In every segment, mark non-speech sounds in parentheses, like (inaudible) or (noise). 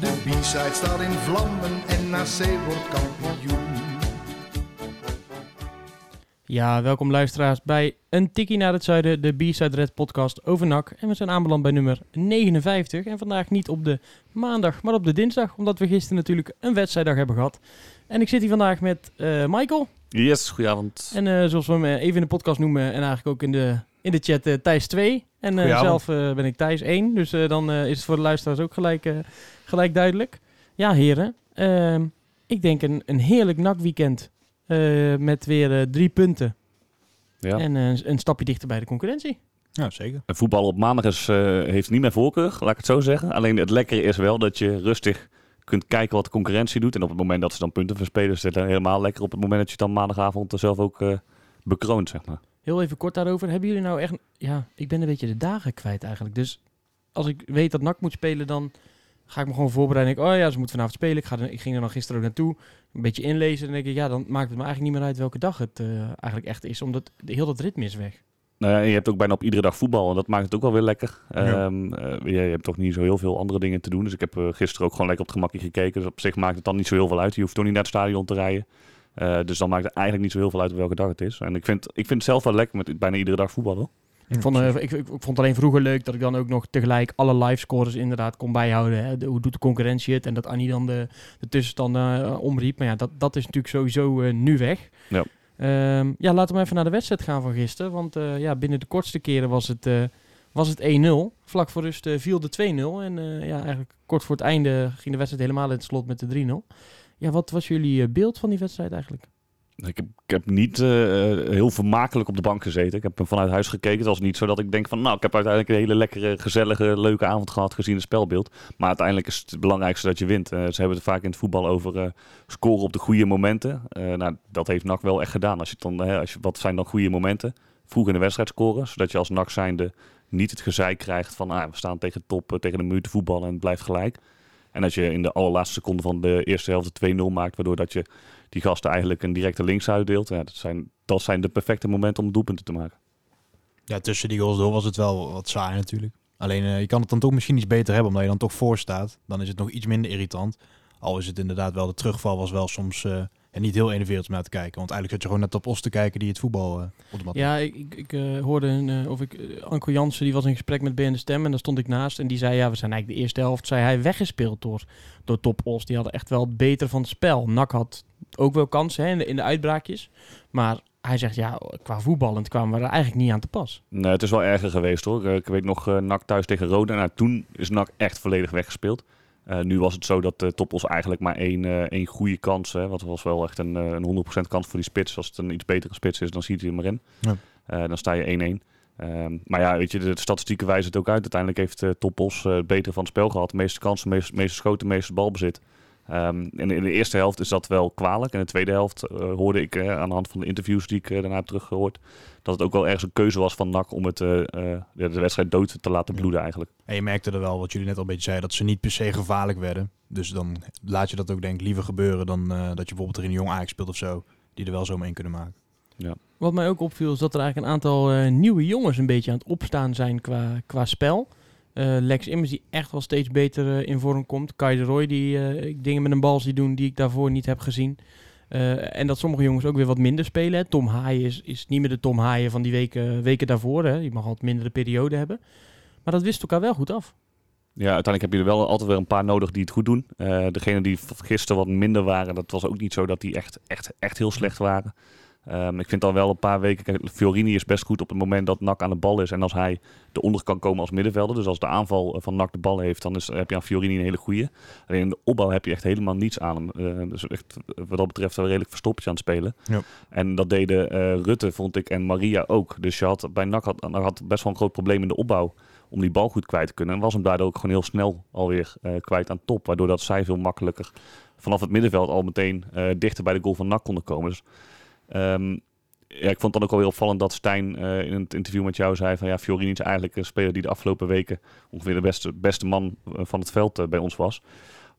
De B-side staat in vlammen en NAC wordt kampioen. Ja, welkom luisteraars bij Een Tikkie naar het Zuiden, de B-Side Red podcast over NAC. En we zijn aanbeland bij nummer 59. En vandaag niet op de maandag, maar op de dinsdag, omdat we gisteren natuurlijk een wedstrijddag hebben gehad. En ik zit hier vandaag met eh, Michael. Yes, goedenavond. En eh, zoals we hem eh, even in de podcast noemen en eigenlijk ook in de, in de chat eh, Thijs 2. En eh, zelf eh, ben ik Thijs 1. Dus eh, dan eh, is het voor de luisteraars ook gelijk, eh, gelijk duidelijk. Ja, heren. ehm, ik denk een, een heerlijk NAC-weekend. eh, met weer drie punten. Ja. En een stapje dichter bij de concurrentie. Ja, zeker. En voetbal op maandag is, eh, heeft niet meer voorkeur, laat ik het zo zeggen. Alleen het lekkere is wel dat je rustig kunt kijken wat de concurrentie doet. En op het moment dat ze dan punten verspelen, is het dan helemaal lekker. Op het moment dat je dan maandagavond er zelf ook eh, bekroont, zeg maar. Heel even kort daarover. Hebben jullie nou echt... Ja, ik ben een beetje de dagen kwijt eigenlijk. Dus als ik weet dat NAC moet spelen, dan ga ik me gewoon voorbereiden. Ik, oh ja, ze moeten vanavond spelen. Ik, ga er, ik ging er dan gisteren ook naartoe. Een beetje inlezen. En dan denk ik, ja, dan maakt het me eigenlijk niet meer uit welke dag het eh, eigenlijk echt is. Omdat de, heel dat ritme is weg. Nou ja, je hebt ook bijna op iedere dag voetbal en dat maakt het ook wel weer lekker. Ja. Ehm, eh, je hebt toch niet zo heel veel andere dingen te doen. Dus ik heb eh, gisteren ook gewoon lekker op het gemakje gekeken. Dus op zich maakt het dan niet zo heel veel uit. Je hoeft toch niet naar het stadion te rijden. Eh, dus dan maakt het eigenlijk niet zo heel veel uit op welke dag het is. En ik vind, ik vind het zelf wel lekker met bijna iedere dag voetballen. Ik vond, eh, ik, ik, ik vond het alleen vroeger leuk dat ik dan ook nog tegelijk alle live scores inderdaad kon bijhouden. Hè. De- hoe doet de concurrentie het? En dat Annie dan de, de tussenstanden eh, omriep. Maar ja, dat, dat is natuurlijk sowieso eh, nu weg. Ja. Ehm, ja, laten we even naar de wedstrijd gaan van gisteren. Want eh, ja, binnen de kortste keren was het, eh, was het 1-0. Vlak voor rust eh, viel de 2-0. En eh, ja, eigenlijk kort voor het einde ging de wedstrijd helemaal in het slot met de 3-0. Ja, wat was jullie eh, beeld van die wedstrijd eigenlijk? Ik heb, ik heb niet eh, heel vermakelijk op de bank gezeten. Ik heb hem vanuit huis gekeken. Het was niet zo dat ik denk van... nou, ik heb uiteindelijk een hele lekkere, gezellige, leuke avond gehad gezien het spelbeeld. Maar uiteindelijk is het belangrijkste dat je wint. Eh, ze hebben het vaak in het voetbal over eh, scoren op de goede momenten. Eh, nou, dat heeft NAC wel echt gedaan. Als je dan, hè, als je, wat zijn dan goede momenten? Vroeg in de wedstrijd scoren. Zodat je als NAC zijnde niet het gezeik krijgt van... Ah, we staan tegen top, eh, tegen de muur te voetballen en het blijft gelijk. En als je in de allerlaatste seconde van de eerste helft de 2-0 maakt... waardoor dat je die gasten eigenlijk een directe links uitdeelt. Ja, dat, zijn, dat zijn de perfecte momenten om doelpunten te maken. Ja, tussen die goals door was het wel wat saai natuurlijk. Alleen eh, je kan het dan toch misschien iets beter hebben, omdat je dan toch voor staat. Dan is het nog iets minder irritant. Al is het inderdaad wel, de terugval was wel soms eh, ja, niet heel enerverend om naar te kijken. Want eigenlijk zat je gewoon net op Os te kijken die het voetbal eh, op de mat Ja, ik, ik, ik eh, hoorde een, eh, of ik, Anko Jansen, die was in gesprek met BN De Stem en daar stond ik naast. En die zei, ja, we zijn eigenlijk de eerste helft, zei hij, weggespeeld door, door Top Os. Die hadden echt wel het beter van het spel. NAC had ook wel kansen hè, in, de, in de uitbraakjes. Maar hij zegt, ja, qua voetballend kwamen we er eigenlijk niet aan te pas. Nee, het is wel erger geweest hoor. Ik weet nog eh, NAC thuis tegen Roda. Nou, toen is NAC echt volledig weggespeeld. Eh, nu was het zo dat de Toppels eigenlijk maar één, eh, één goede kans... Hè, wat was wel echt een, eh, een 100% kans voor die spits. Als het een iets betere spits is, dan ziet hij er maar in. Ja. Dan sta je 1-1. Ehm, maar ja, weet je, de, statistieken wijzen het ook uit. Uiteindelijk heeft Toppos het betere van het spel gehad. De meeste kansen, de meeste, meeste schoten, de meeste balbezit. Ehm, en in de eerste helft is dat wel kwalijk. In de tweede helft eh, hoorde ik eh, aan de hand van de interviews die ik eh, daarna heb teruggehoord... dat het ook wel ergens een keuze was van NAC om het, eh, eh, de, wedstrijd dood te laten Ja. bloeden eigenlijk. En je merkte er wel, wat jullie net al een beetje zeiden, dat ze niet per se gevaarlijk werden. Dus dan laat je dat ook denk ik liever gebeuren dan eh, dat je bijvoorbeeld er een jong Ajax speelt of zo. Die er wel zomaar in kunnen maken. Wat mij ook opviel is dat er eigenlijk een aantal eh, nieuwe jongens een beetje aan het opstaan zijn qua, qua spel. Eh, Lex Immers die echt wel steeds beter eh, in vorm komt. Kai de Roy die eh, dingen met een bal zie doen die ik daarvoor niet heb gezien. En dat sommige jongens ook weer wat minder spelen. Tom Haaien is, is niet meer de Tom Haaien van die weken, weken daarvoor. Hè. Die mag wat mindere periode hebben. Maar dat wist elkaar wel goed af. Ja, uiteindelijk heb je er wel altijd weer een paar nodig die het goed doen. Degene die gisteren wat minder waren, dat was ook niet zo dat die echt, echt, echt heel slecht waren. Ehm, ik vind al wel een paar weken, kijk, Fiorini is best goed op het moment dat NAC aan de bal is. En als hij eronder kan komen als middenvelder, dus als de aanval van NAC de bal heeft, dan is, heb je aan Fiorini een hele goeie. Alleen in de opbouw heb je echt helemaal niets aan hem. Eh, dus echt, wat dat betreft wel redelijk verstoppertje aan het spelen. Ja. En dat deden eh, Rutte, vond ik, en Maria ook. Dus je had, bij NAC had, had best wel een groot probleem in de opbouw om die bal goed kwijt te kunnen. En was hem daardoor ook gewoon heel snel alweer eh, kwijt aan top. Waardoor dat zij veel makkelijker vanaf het middenveld al meteen eh, dichter bij de goal van NAC konden komen. Dus ehm, ja, ik vond het dan ook alweer opvallend dat Stijn eh, in het interview met jou zei van ja, Fiorini is eigenlijk een speler die de afgelopen weken ongeveer de beste, beste man eh, van het veld eh, bij ons was.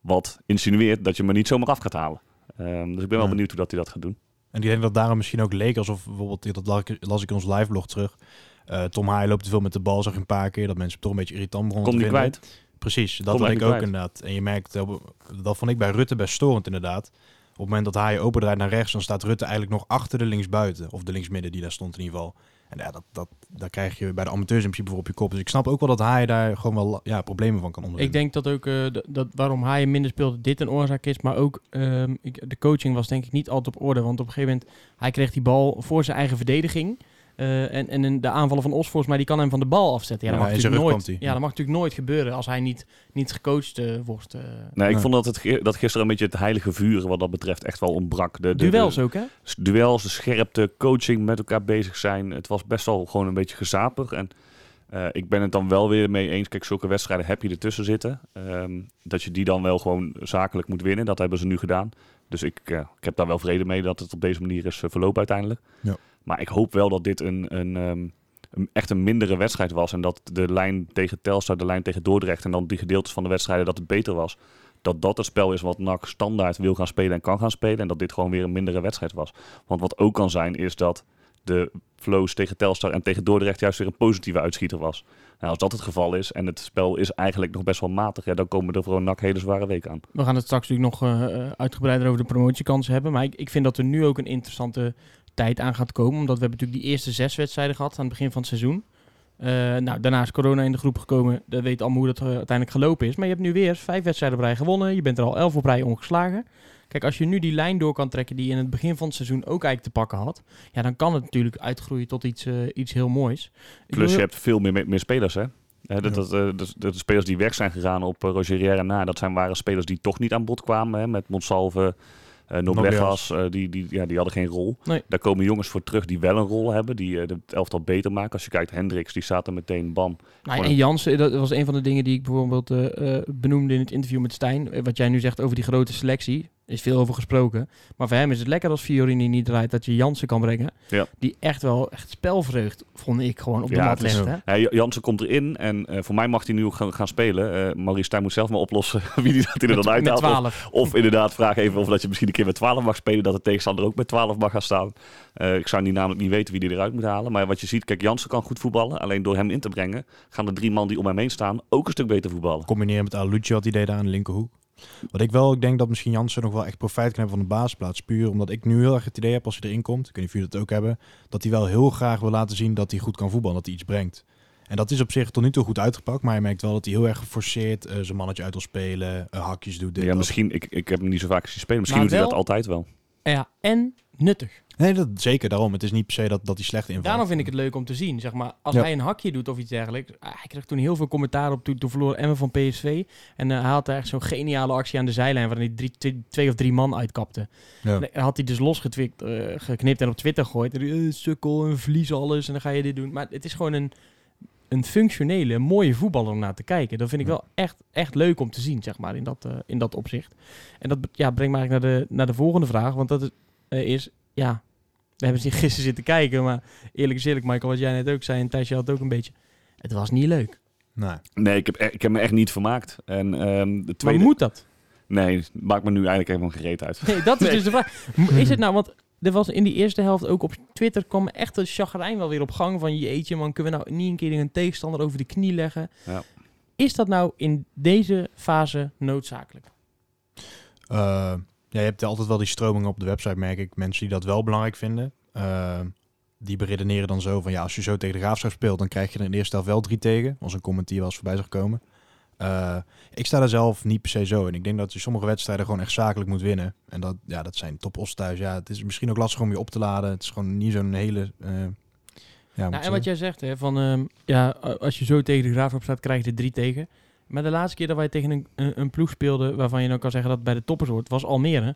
Wat insinueert dat je er niet zomaar af gaat halen. Ehm, dus ik ben wel Ja. benieuwd hoe dat hij dat gaat doen. En ik denk dat daarom misschien ook leek alsof bijvoorbeeld, dat las ik, las ik in ons liveblog terug. eh, Tom Haaien loopt te veel met de bal, zag een paar keer dat mensen toch een beetje irritant begonnen Komt te vinden. kwijt. Precies, dat had hij ik ook kwijt. inderdaad. En je merkt, dat vond ik bij Rutte best storend inderdaad. Op het moment dat hij opendraait naar rechts, dan staat Rutte eigenlijk nog achter de linksbuiten. Of de linksmidden die daar stond in ieder geval. En ja, dat, dat, daar krijg je bij de amateurs in principe voor op je kop. Dus ik snap ook wel dat hij daar gewoon wel ja, problemen van kan ondervinden. Ik denk dat ook eh, dat waarom hij minder speelde dit een oorzaak is. Maar ook ehm, ik, de coaching was denk ik niet altijd op orde. Want op een gegeven moment, hij kreeg die bal voor zijn eigen verdediging. Eh, en, en de aanvallen van Os volgens mij, die kan hem van de bal afzetten. Ja, dat, Ja, mag, natuurlijk nooit, ja, dat mag natuurlijk nooit gebeuren als hij niet, niet gecoacht eh, wordt. eh. Nee, ik vond dat, het, dat gisteren een beetje het heilige vuur wat dat betreft echt wel ontbrak. De, de, Duels ook, hè? duels, de scherpte, coaching met elkaar bezig zijn. Het was best wel gewoon een beetje gezapig. En eh, ik ben het dan wel weer mee eens. Kijk, zulke wedstrijden heb je ertussen zitten. Ehm, dat je die dan wel gewoon zakelijk moet winnen. Dat hebben ze nu gedaan. Dus ik, eh, ik heb daar wel vrede mee dat het op deze manier is verlopen uiteindelijk. Ja. Maar ik hoop wel dat dit een, een, ehm, een, echt een mindere wedstrijd was. En dat de lijn tegen Telstar, de lijn tegen Dordrecht... en dan die gedeeltes van de wedstrijden dat het beter was. Dat dat het spel is wat NAC standaard wil gaan spelen en kan gaan spelen. En dat dit gewoon weer een mindere wedstrijd was. Want wat ook kan zijn, is dat de flows tegen Telstar en tegen Dordrecht juist weer een positieve uitschieter was. Nou, als dat het geval is en het spel is eigenlijk nog best wel matig, ja, dan komen er voor een NAC hele zware weken aan. We gaan het straks natuurlijk nog eh, uitgebreider over de promotiekansen hebben. Maar ik, ik vind dat er nu ook een interessante tijd aan gaat komen. Omdat we hebben natuurlijk die eerste zes wedstrijden gehad aan het begin van het seizoen. Eh, nou, daarna is corona in de groep gekomen. Dat weet allemaal hoe dat eh, uiteindelijk gelopen is. Maar je hebt nu weer vijf wedstrijden op rij gewonnen. Je bent er al elf op rij ongeslagen. Kijk, als je nu die lijn door kan trekken die je in het begin van het seizoen ook eigenlijk te pakken had. Ja, dan kan het natuurlijk uitgroeien tot iets, eh, iets heel moois. Plus wil- je hebt veel meer, meer spelers, hè? Dat, dat, de, de spelers die weg zijn gegaan op uh, Roger na, dat zijn, waren spelers die toch niet aan bod kwamen. Hè, met Monsalve, eh Noblegas, eh, die, die, ja, die hadden geen rol. Nee. Daar komen jongens voor terug die wel een rol hebben, die eh, het elftal beter maken. Als je kijkt, Hendricks, die staat er meteen, bam. Nou, en Jansen, dat was een van de dingen die ik bijvoorbeeld eh, eh, benoemde in het interview met Stijn. Eh, Wat jij nu zegt over die grote selectie, is veel over gesproken. Maar voor hem is het lekker als Fiorini niet draait dat je Jansen kan brengen. Ja. Die echt wel echt spelvreugd, vond ik, gewoon op de Ja, mat legt. Hè? Hè, Jansen komt erin en eh, voor mij mag hij nu ook gaan, gaan spelen. Eh Maurice Stijn moet zelf maar oplossen (laughs) wie die dat er met uithaalt. Of- 12. Of inderdaad, vraag even of dat je misschien een keer met 12 mag spelen. Dat de tegenstander ook met 12 mag gaan staan. Eh, ik zou niet namelijk niet weten wie die eruit moet halen. Maar wat je ziet, kijk, Jansen kan goed voetballen. Alleen door hem in te brengen, gaan de drie man die om hem heen staan ook een stuk beter voetballen. Combineren met Alucci wat hij deed daar aan de linkerhoek. Wat ik wel, ik denk dat misschien Jansen nog wel echt profijt kan hebben van de basisplaats. Puur omdat ik nu heel erg het idee heb als hij erin komt, ik weet niet of jullie dat ook hebben, dat hij wel heel graag wil laten zien dat hij goed kan voetballen, dat hij iets brengt. En dat is op zich tot nu toe goed uitgepakt, maar je merkt wel dat hij heel erg geforceerd eh, zijn mannetje uit wil spelen, eh, hakjes doet. Dit, ja, dat. misschien, ik, ik heb hem niet zo vaak zien spelen. Misschien Maar doet hij dat altijd wel. Ja, en nuttig. Nee, dat, zeker daarom. Het is niet per se dat, dat hij slecht invalt. Daarom vind ik het leuk om te zien. Zeg maar, als Ja. hij een hakje doet of iets dergelijks. Ah, hij kreeg toen heel veel commentaar op toen, toen verloor Emmen van PSV. En eh, hij had echt zo'n geniale actie aan de zijlijn waarin hij drie, twee, twee of drie man uitkapte. Ja. En had hij dus losgetwikt, eh, geknipt en op Twitter gegooid. Eh, sukkel en verlies alles en dan ga je dit doen. Maar het is gewoon een, een functionele, mooie voetballer om naar te kijken. Dat vind ik wel echt, echt leuk om te zien, zeg maar, in dat, in dat opzicht. En dat ja, brengt me eigenlijk naar de, naar de volgende vraag. Want dat is, is ja, we hebben ze gisteren zitten kijken. Maar eerlijk is eerlijk, Michael, wat jij net ook zei. En Thijsje had het ook een beetje. Het was niet leuk. Nee. Nee, ik heb, e- ik heb me echt niet vermaakt. En ehm, de tweede... Maar moet dat? Nee, maakt me nu eigenlijk helemaal gereed uit. Nee, dat is Nee. dus de vraag. Is het nou, want er was in die eerste helft ook op Twitter kwam echt een chagrijn wel weer op gang van jeetje man, kunnen we nou niet een keer een tegenstander over de knie leggen? Ja. Is dat nou in deze fase noodzakelijk? Eh, ja, je hebt altijd wel die stromingen op de website, merk ik. Mensen die dat wel belangrijk vinden. Eh, die beredeneren dan zo van ja, als je zo tegen de graafschap speelt, dan krijg je er in de eerste helft wel drie tegen. Als een comment die wel eens voorbij zag komen. Eh, ik sta daar zelf niet per se zo in. Ik denk dat je sommige wedstrijden gewoon echt zakelijk moet winnen. En dat, ja, dat zijn top os thuis. Ja, het is misschien ook lastig om je op te laden. Het is gewoon niet zo'n hele. eh, ja, Nou, en wat jij zegt, hè, van ehm, ja, als je zo tegen de graafschap staat, krijg je er drie tegen. Maar de laatste keer dat wij tegen een, een, een ploeg speelden, waarvan je dan kan zeggen dat het bij de toppers hoort, was Almere.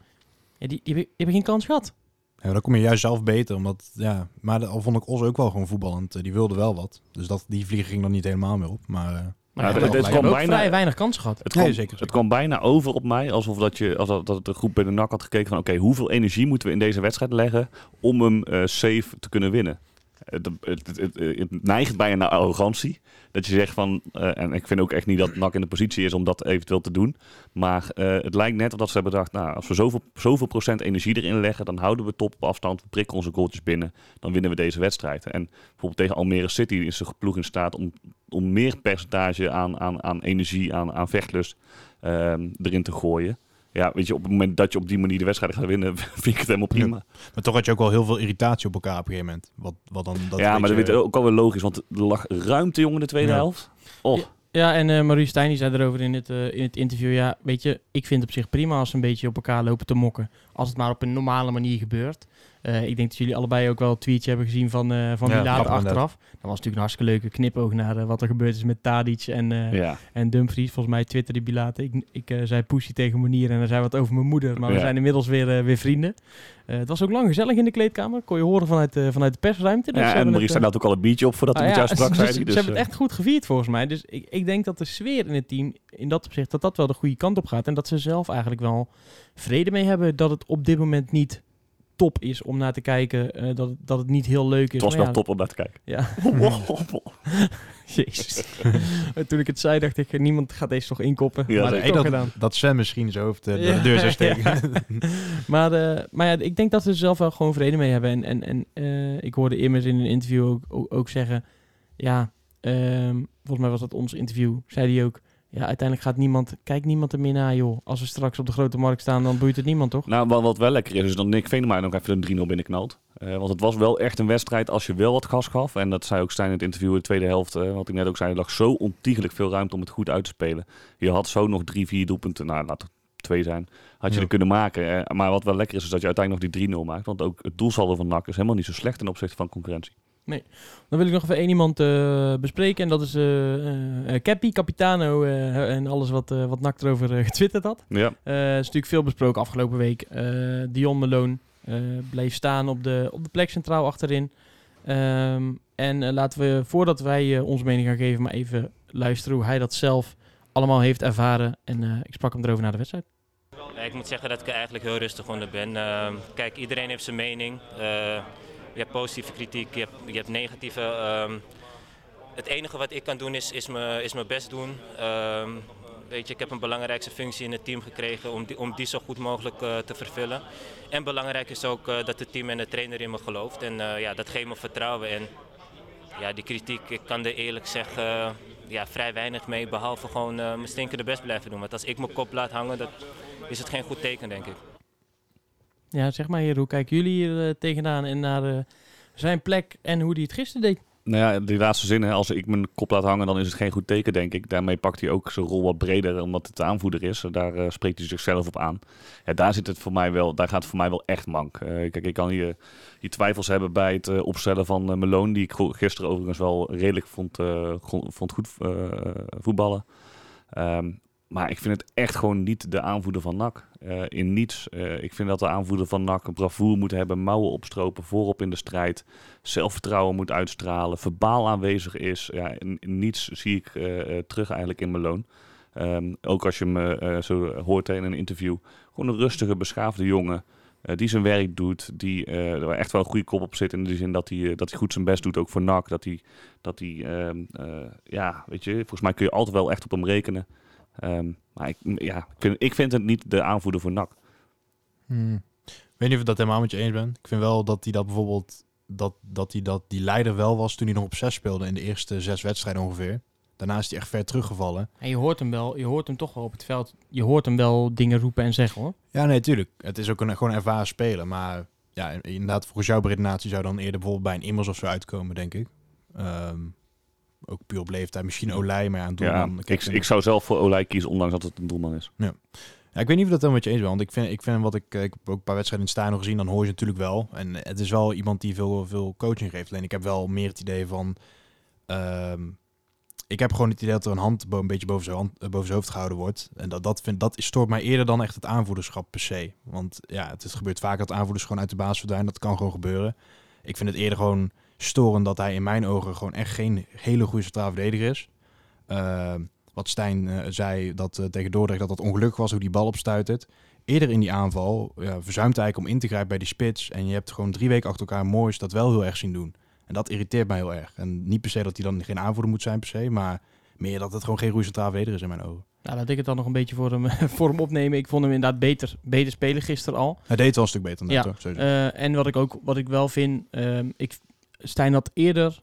Ja, die, die, hebben, die hebben geen kans gehad. Ja, dan kom je juist zelf beter, omdat, ja, maar de- al vond ik Os ook wel gewoon voetballend. eh, Die wilde wel wat. Dus dat, die vlieger ging dan niet helemaal meer op. Maar eh, Maar Ja, ja, het- kwam bijna- vrij weinig kansen gehad. Het Nee, kwam, zeker, het kwam bijna over op mij alsof dat, je, als dat, dat de groep bij de NAC had gekeken van oké, hoeveel energie moeten we in deze wedstrijd leggen om hem eh, safe te kunnen winnen. Het, het, het, neigt bijna naar arrogantie. Dat je zegt van, eh, en ik vind ook echt niet dat NAC in de positie is om dat eventueel te doen. Maar eh, het lijkt net of dat ze hebben bedacht, nou, als we zoveel, zoveel procent energie erin leggen, dan houden we top op afstand, we prikken onze goaltjes binnen, dan winnen we deze wedstrijd. En bijvoorbeeld tegen Almere City is de ploeg in staat om, om meer percentage aan, aan, aan energie, aan, aan vechtlust ehm, erin te gooien. Ja, weet je, op het moment dat je op die manier de wedstrijd gaat winnen, (laughs) vind ik het helemaal prima. Maar toch had je ook wel heel veel irritatie op elkaar op een gegeven moment. Wat, wat dan, dat ja, maar dat weet ook alweer logisch, want er lag ruimte, jongen, de tweede Ja. helft. Oh, Ja, en eh Maurice Stijn die zei erover in het, eh, in het interview. Ja, weet je, ik vind het op zich prima als ze een beetje op elkaar lopen te mokken. Als het maar op een normale manier gebeurt. Eh, ik denk dat jullie allebei ook wel een tweetje hebben gezien van, eh van Ja, achteraf. Dat was natuurlijk een hartstikke leuke knipoog naar eh, wat er gebeurd is met Tadic en, ja. en Dumfries. Volgens mij twitterde die later. Ik, ik zei Poesie tegen Monier en hij zei wat over mijn moeder. Maar we zijn inmiddels weer, weer vrienden. Het was ook lang gezellig in de kleedkamer. Kon je horen vanuit, vanuit de persruimte. Dus ja ze en Maurice dat ook al een biertje op voordat hij nou met jou sprak, zei hij. Dus, ze hebben het echt goed gevierd volgens mij. Dus ik, ik denk dat de sfeer in het team in dat opzicht dat dat wel de goede kant op gaat. En dat ze zelf eigenlijk wel vrede mee hebben dat het op dit moment niet top is om naar te kijken. eh, dat, het- dat het niet heel leuk is. het was Maar wel ja, top om naar te kijken. Ja, (laughs) (laughs) jezus. (laughs) Toen ik het zei dacht ik, niemand gaat deze toch inkoppen. Ja, maar ik dat, gedaan. dat misschien zijn hoofd door Ja. de deur zou steken. Maar, eh, maar ja, ik denk dat ze er zelf wel gewoon vrede mee hebben. En, en, en eh, ik hoorde Immers in een interview ook, ook, ook zeggen... Ja, ehm, volgens mij was dat ons interview. Zei hij ook... Ja, uiteindelijk gaat niemand... Kijkt niemand er meer naar, joh. Als we straks op de grote markt staan, dan boeit het niemand, toch? Nou, wat, wat wel lekker is, is dat Nick Venema nog even een 3-0 binnenknalt. Eh, want het was wel echt een wedstrijd als je wel wat gas gaf. En dat zei ook Stijn in het interview in de tweede helft. eh, wat ik net ook zei, er lag zo ontiegelijk veel ruimte om het goed uit te spelen. Je had zo nog drie, vier doelpunten, nou laat het twee zijn, had je Ja. er kunnen maken. Maar wat wel lekker is, is dat je uiteindelijk nog die 3-0 maakt. Want ook het doelsaldo van NAC is helemaal niet zo slecht ten opzichte van concurrentie. Dan wil ik nog even één iemand eh, bespreken. En dat is eh eh, eh, Cappy, Capitano eh, en alles wat, eh wat NAC erover getwitterd had. Ja, Eh, is natuurlijk veel besproken afgelopen week. Eh, Dion Malone eh, bleef staan op de, op de plek centraal achterin. Ehm, en laten we, voordat wij eh, onze mening gaan geven, maar even luisteren hoe hij dat zelf allemaal heeft ervaren. En eh, ik sprak hem erover na de wedstrijd. Ja, Ik moet zeggen dat ik er eigenlijk heel rustig onder ben. Ehm, kijk, iedereen heeft zijn mening. Je hebt positieve kritiek, je hebt, je negatieve. ehm. het enige wat ik kan doen is, is, me, is mijn best doen. Ehm, weet je, ik heb een belangrijkste functie in het team gekregen om die, om die zo goed mogelijk eh, te vervullen. En belangrijk is ook eh, dat het team en de trainer in me gelooft. En eh, ja, dat geeft me vertrouwen. En ja, die kritiek, ik kan er eerlijk zeggen ja, vrij weinig mee. Behalve gewoon mijn stinkende best blijven doen. Want als ik mijn kop laat hangen, dat, is het geen goed teken, denk ik. Ja, zeg maar hier, hoe kijken jullie hier eh, tegenaan en naar eh, zijn plek en hoe hij het gisteren deed? Nou ja, die laatste zin, als ik mijn kop laat hangen, dan is het geen goed teken, denk ik. Daarmee pakt hij ook zijn rol wat breder, omdat het de aanvoerder is. Daar eh, spreekt hij zichzelf op aan. Ja, daar zit het voor mij wel, daar gaat het voor mij wel echt mank. Kijk, ik kan hier, hier twijfels hebben bij het opstellen van Malone, die ik gisteren overigens wel redelijk vond, vond goed voetballen. Ehm, maar ik vind het echt gewoon niet de aanvoerder van NAC. Eh, in niets. Eh, ik vind dat de aanvoerder van NAC een bravoer moet hebben, mouwen opstropen, voorop in de strijd, zelfvertrouwen moet uitstralen, verbaal aanwezig is. Ja, in, niets zie ik eh, terug eigenlijk in Malone. Ehm, ook als je me zo hoort in een interview. Gewoon een rustige, beschaafde jongen. die zijn werk doet. Die er echt wel een goede kop op zit. In de zin dat hij, dat hij goed zijn best doet. Ook voor NAC. Dat hij, dat hij ehm, eh, ja, weet je. Volgens mij kun je altijd wel echt op hem rekenen. Ehm, maar ik, ja, ik, vind, ik vind het niet de aanvoerder voor NAC. Hmm. Ik weet niet of ik dat helemaal met je eens ben. Ik vind wel dat hij dat bijvoorbeeld, dat, dat hij dat die leider wel was toen hij nog op zes speelde in de eerste zes wedstrijden ongeveer. Daarna is hij echt ver teruggevallen. En je hoort hem wel, je hoort hem toch wel op het veld. Je hoort hem wel dingen roepen en zeggen hoor. Ja, nee, tuurlijk. Het is ook een gewoon een ervaren speler. Maar ja, inderdaad, volgens jouw redenatie zou dan eerder bijvoorbeeld bij een Immers of zo uitkomen, denk ik. Ehm, ook puur op leeftijd. Misschien Olij, maar ja, een Ja, doelman. ik, ik zou zelf voor Olij kiezen, ondanks dat het een doelman is. Ja, ik weet niet of dat helemaal met je eens bent. Want ik vind, ik vind wat ik, ik heb ook een paar wedstrijden in Stijn gezien, dan hoor je natuurlijk wel. En het is wel iemand die veel, veel coaching geeft. Alleen ik heb wel meer het idee van, ehm, ik heb gewoon het idee dat er een hand een beetje boven zijn, hand, eh, boven zijn hoofd gehouden wordt. En dat, dat, vind, dat stoort mij eerder dan echt het aanvoederschap per se. Want ja, het, is, gebeurt vaak dat aanvoerders gewoon uit de baas verdwijnen. Dat kan gewoon gebeuren. Ik vind het eerder gewoon storend dat hij in mijn ogen gewoon echt geen hele goede centraal verdediger is. Eh, wat Stijn eh, zei dat eh, tegen Dordrecht dat dat ongelukkig was hoe die bal opstuitert. Eerder in die aanval ja, verzuimt hij eigenlijk om in te grijpen bij die spits. En je hebt gewoon drie weken achter elkaar moois dat wel heel erg zien doen. En dat irriteert mij heel erg. En niet per se dat hij dan geen aanvoerder moet zijn per se, maar meer dat het gewoon geen goede centraal verdediger is in mijn ogen. Nou, laat ik het dan nog een beetje voor hem, (laughs) voor hem opnemen. Ik vond hem inderdaad beter, beter spelen gisteren al. Hij deed wel een stuk beter dan Ja, dat. Eh, en wat ik ook wat ik wel vind, ehm, ik, Stijn had eerder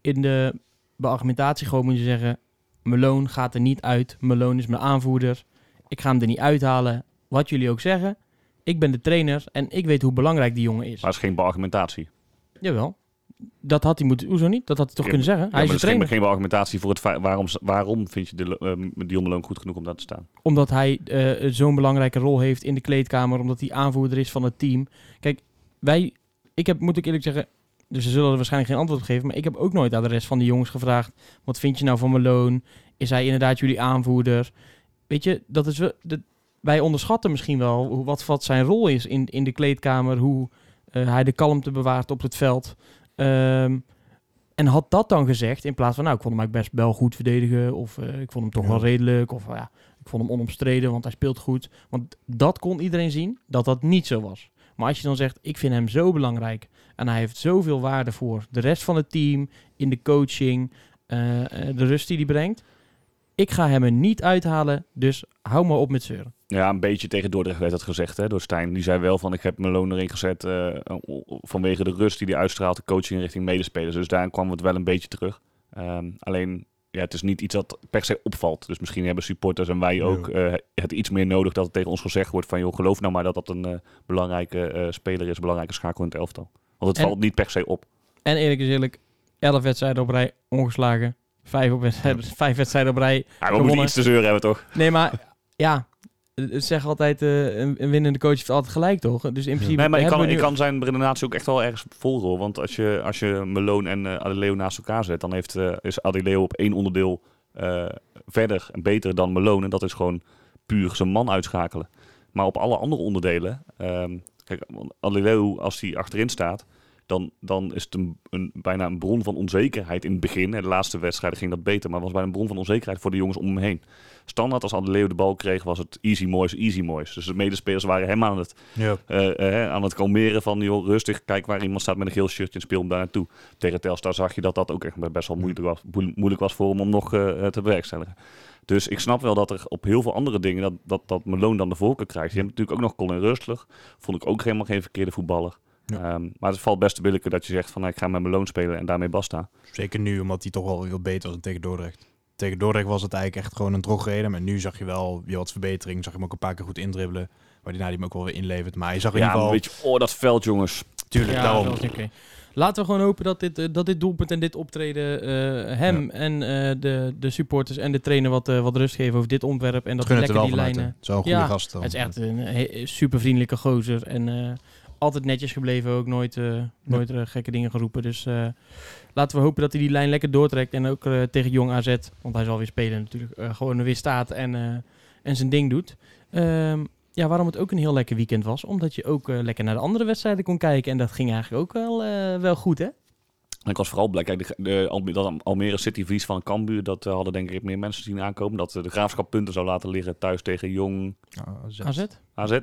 in de beargumentatie gewoon moeten zeggen: Meloon gaat er niet uit. Meloon is mijn aanvoerder. Ik ga hem er niet uithalen. Wat jullie ook zeggen. Ik ben de trainer en ik weet hoe belangrijk die jongen is. Maar dat is geen beargumentatie. Jawel. Dat had hij moeten. Hoezo niet? Dat had hij toch Ja, kunnen zeggen? Ja, Hij is de geen, trainer. geen beargumentatie voor het waarom, waarom vind je de, uh, Dion Malone goed genoeg om daar te staan. Omdat hij eh, zo'n belangrijke rol heeft in de kleedkamer. Omdat hij aanvoerder is van het team. Kijk, wij. Ik heb, moet ik eerlijk zeggen. Dus ze zullen er waarschijnlijk geen antwoord op geven. Maar ik heb ook nooit aan de rest van de jongens gevraagd. Wat vind je nou van Malone? Is hij inderdaad jullie aanvoerder? Weet je, dat is wel. Dat, wij onderschatten misschien wel hoe, wat, wat zijn rol is in, in de kleedkamer. Hoe eh, hij de kalmte bewaart op het veld. Ehm, en had dat dan gezegd, in plaats van, nou, ik vond hem eigenlijk best wel goed verdedigen. Of eh, ik vond hem toch Ja. wel redelijk. Of ja, ik vond hem onomstreden, want hij speelt goed. Want dat kon iedereen zien, dat dat niet zo was. Maar als je dan zegt, ik vind hem zo belangrijk. En hij heeft zoveel waarde voor de rest van het team, in de coaching, eh, eh, de rust die hij brengt. Ik ga hem er niet uithalen, dus hou maar op met zeuren. Ja, een beetje tegen Dordrecht werd dat gezegd hè, door Stijn. Die zei wel van ik heb Malone erin gezet eh, vanwege de rust die hij uitstraalt, de coaching richting medespelers. Dus daar kwam het wel een beetje terug. Ehm, alleen, ja, het is niet iets dat per se opvalt. Dus misschien hebben supporters en wij ook eh, het iets meer nodig dat het tegen ons gezegd wordt van joh, geloof nou maar dat dat een eh, belangrijke eh, speler is, een belangrijke schakel in het elftal. Want het En- valt niet per se op. En eerlijk is eerlijk, 11 wedstrijden op rij ongeslagen. Vijf, op wedstrijden, vijf wedstrijden op rij Ja, we moeten iets te zeuren hebben toch? Nee, maar ja, zeg altijd, eh, een, winnende coach heeft altijd gelijk, toch? Dus in principe Nee, maar ik kan, we ik nu- kan zijn redenatie ook echt wel ergens volgen. hoor. Want als je, als je Malone en eh Adeleo naast elkaar zet, dan heeft, eh, is Adeleo op één onderdeel verder en beter dan Malone. En dat is gewoon puur zijn man uitschakelen. Maar op alle andere onderdelen, ehm kijk, Adeleo als hij achterin staat, dan, dan is het een, een, bijna een bron van onzekerheid in het begin. En de laatste wedstrijden ging dat beter, maar was bijna een bron van onzekerheid voor de jongens om hem heen. Standaard als Adeleo de bal kreeg, was het easy moois, easy moois. Dus de medespelers waren hem aan het Ja. eh, eh, aan het kalmeren van, joh, rustig, kijk waar iemand staat met een geel shirtje en speel hem daar naartoe. Tegen Telstar zag je dat dat ook echt best wel moeilijk was, moe- moeilijk was voor hem om nog eh, te bewerkstelligen. Dus ik snap wel dat er op heel veel andere dingen dat, dat, dat Malone dan de voorkeur krijgt. Je hebt natuurlijk ook nog Colin Rustler. Vond ik ook helemaal geen verkeerde voetballer. Ja. Ehm, maar het valt best te billijken dat je zegt van nou, ik ga met Malone spelen en daarmee basta. Zeker nu, omdat hij toch wel heel beter was dan tegen Dordrecht. Tegen Dordrecht was het eigenlijk echt gewoon een drogreden. Maar nu zag je wel weer wat verbetering. Zag je hem ook een paar keer goed indribbelen. Waar hij nou die hem ook wel weer inlevert. Maar je zag in Ja, ieder geval... weet je, oh dat veld jongens. Tuurlijk, Ja, daarom. dat was oké. Laten we gewoon hopen dat dit, eh, dat dit doelpunt en dit optreden eh, hem en eh, de, de supporters en de trainer wat, wat rust geven over dit ontwerp. En dat we er lekker die lijnen... Zo'n goede Ja, gast. dan. Het is echt een super vriendelijke gozer. En altijd netjes gebleven. Ook nooit, nooit gekke dingen geroepen. Dus laten we hopen dat hij die lijn lekker doortrekt. En ook tegen Jong AZ, want hij zal weer spelen natuurlijk. gewoon er weer staat en, en zijn ding doet. Ehm, ja, waarom het ook een heel lekker weekend was. Omdat je ook eh, lekker naar de andere wedstrijden kon kijken. En dat ging eigenlijk ook wel, eh, wel goed, hè? En ik was vooral blij. Kijk, de, de, dat Almere City verlies van Cambuur, dat eh, hadden denk ik meer mensen zien aankomen. Dat de graafschap punten zou laten liggen thuis tegen Jong Ah, zet. AZ, AZ.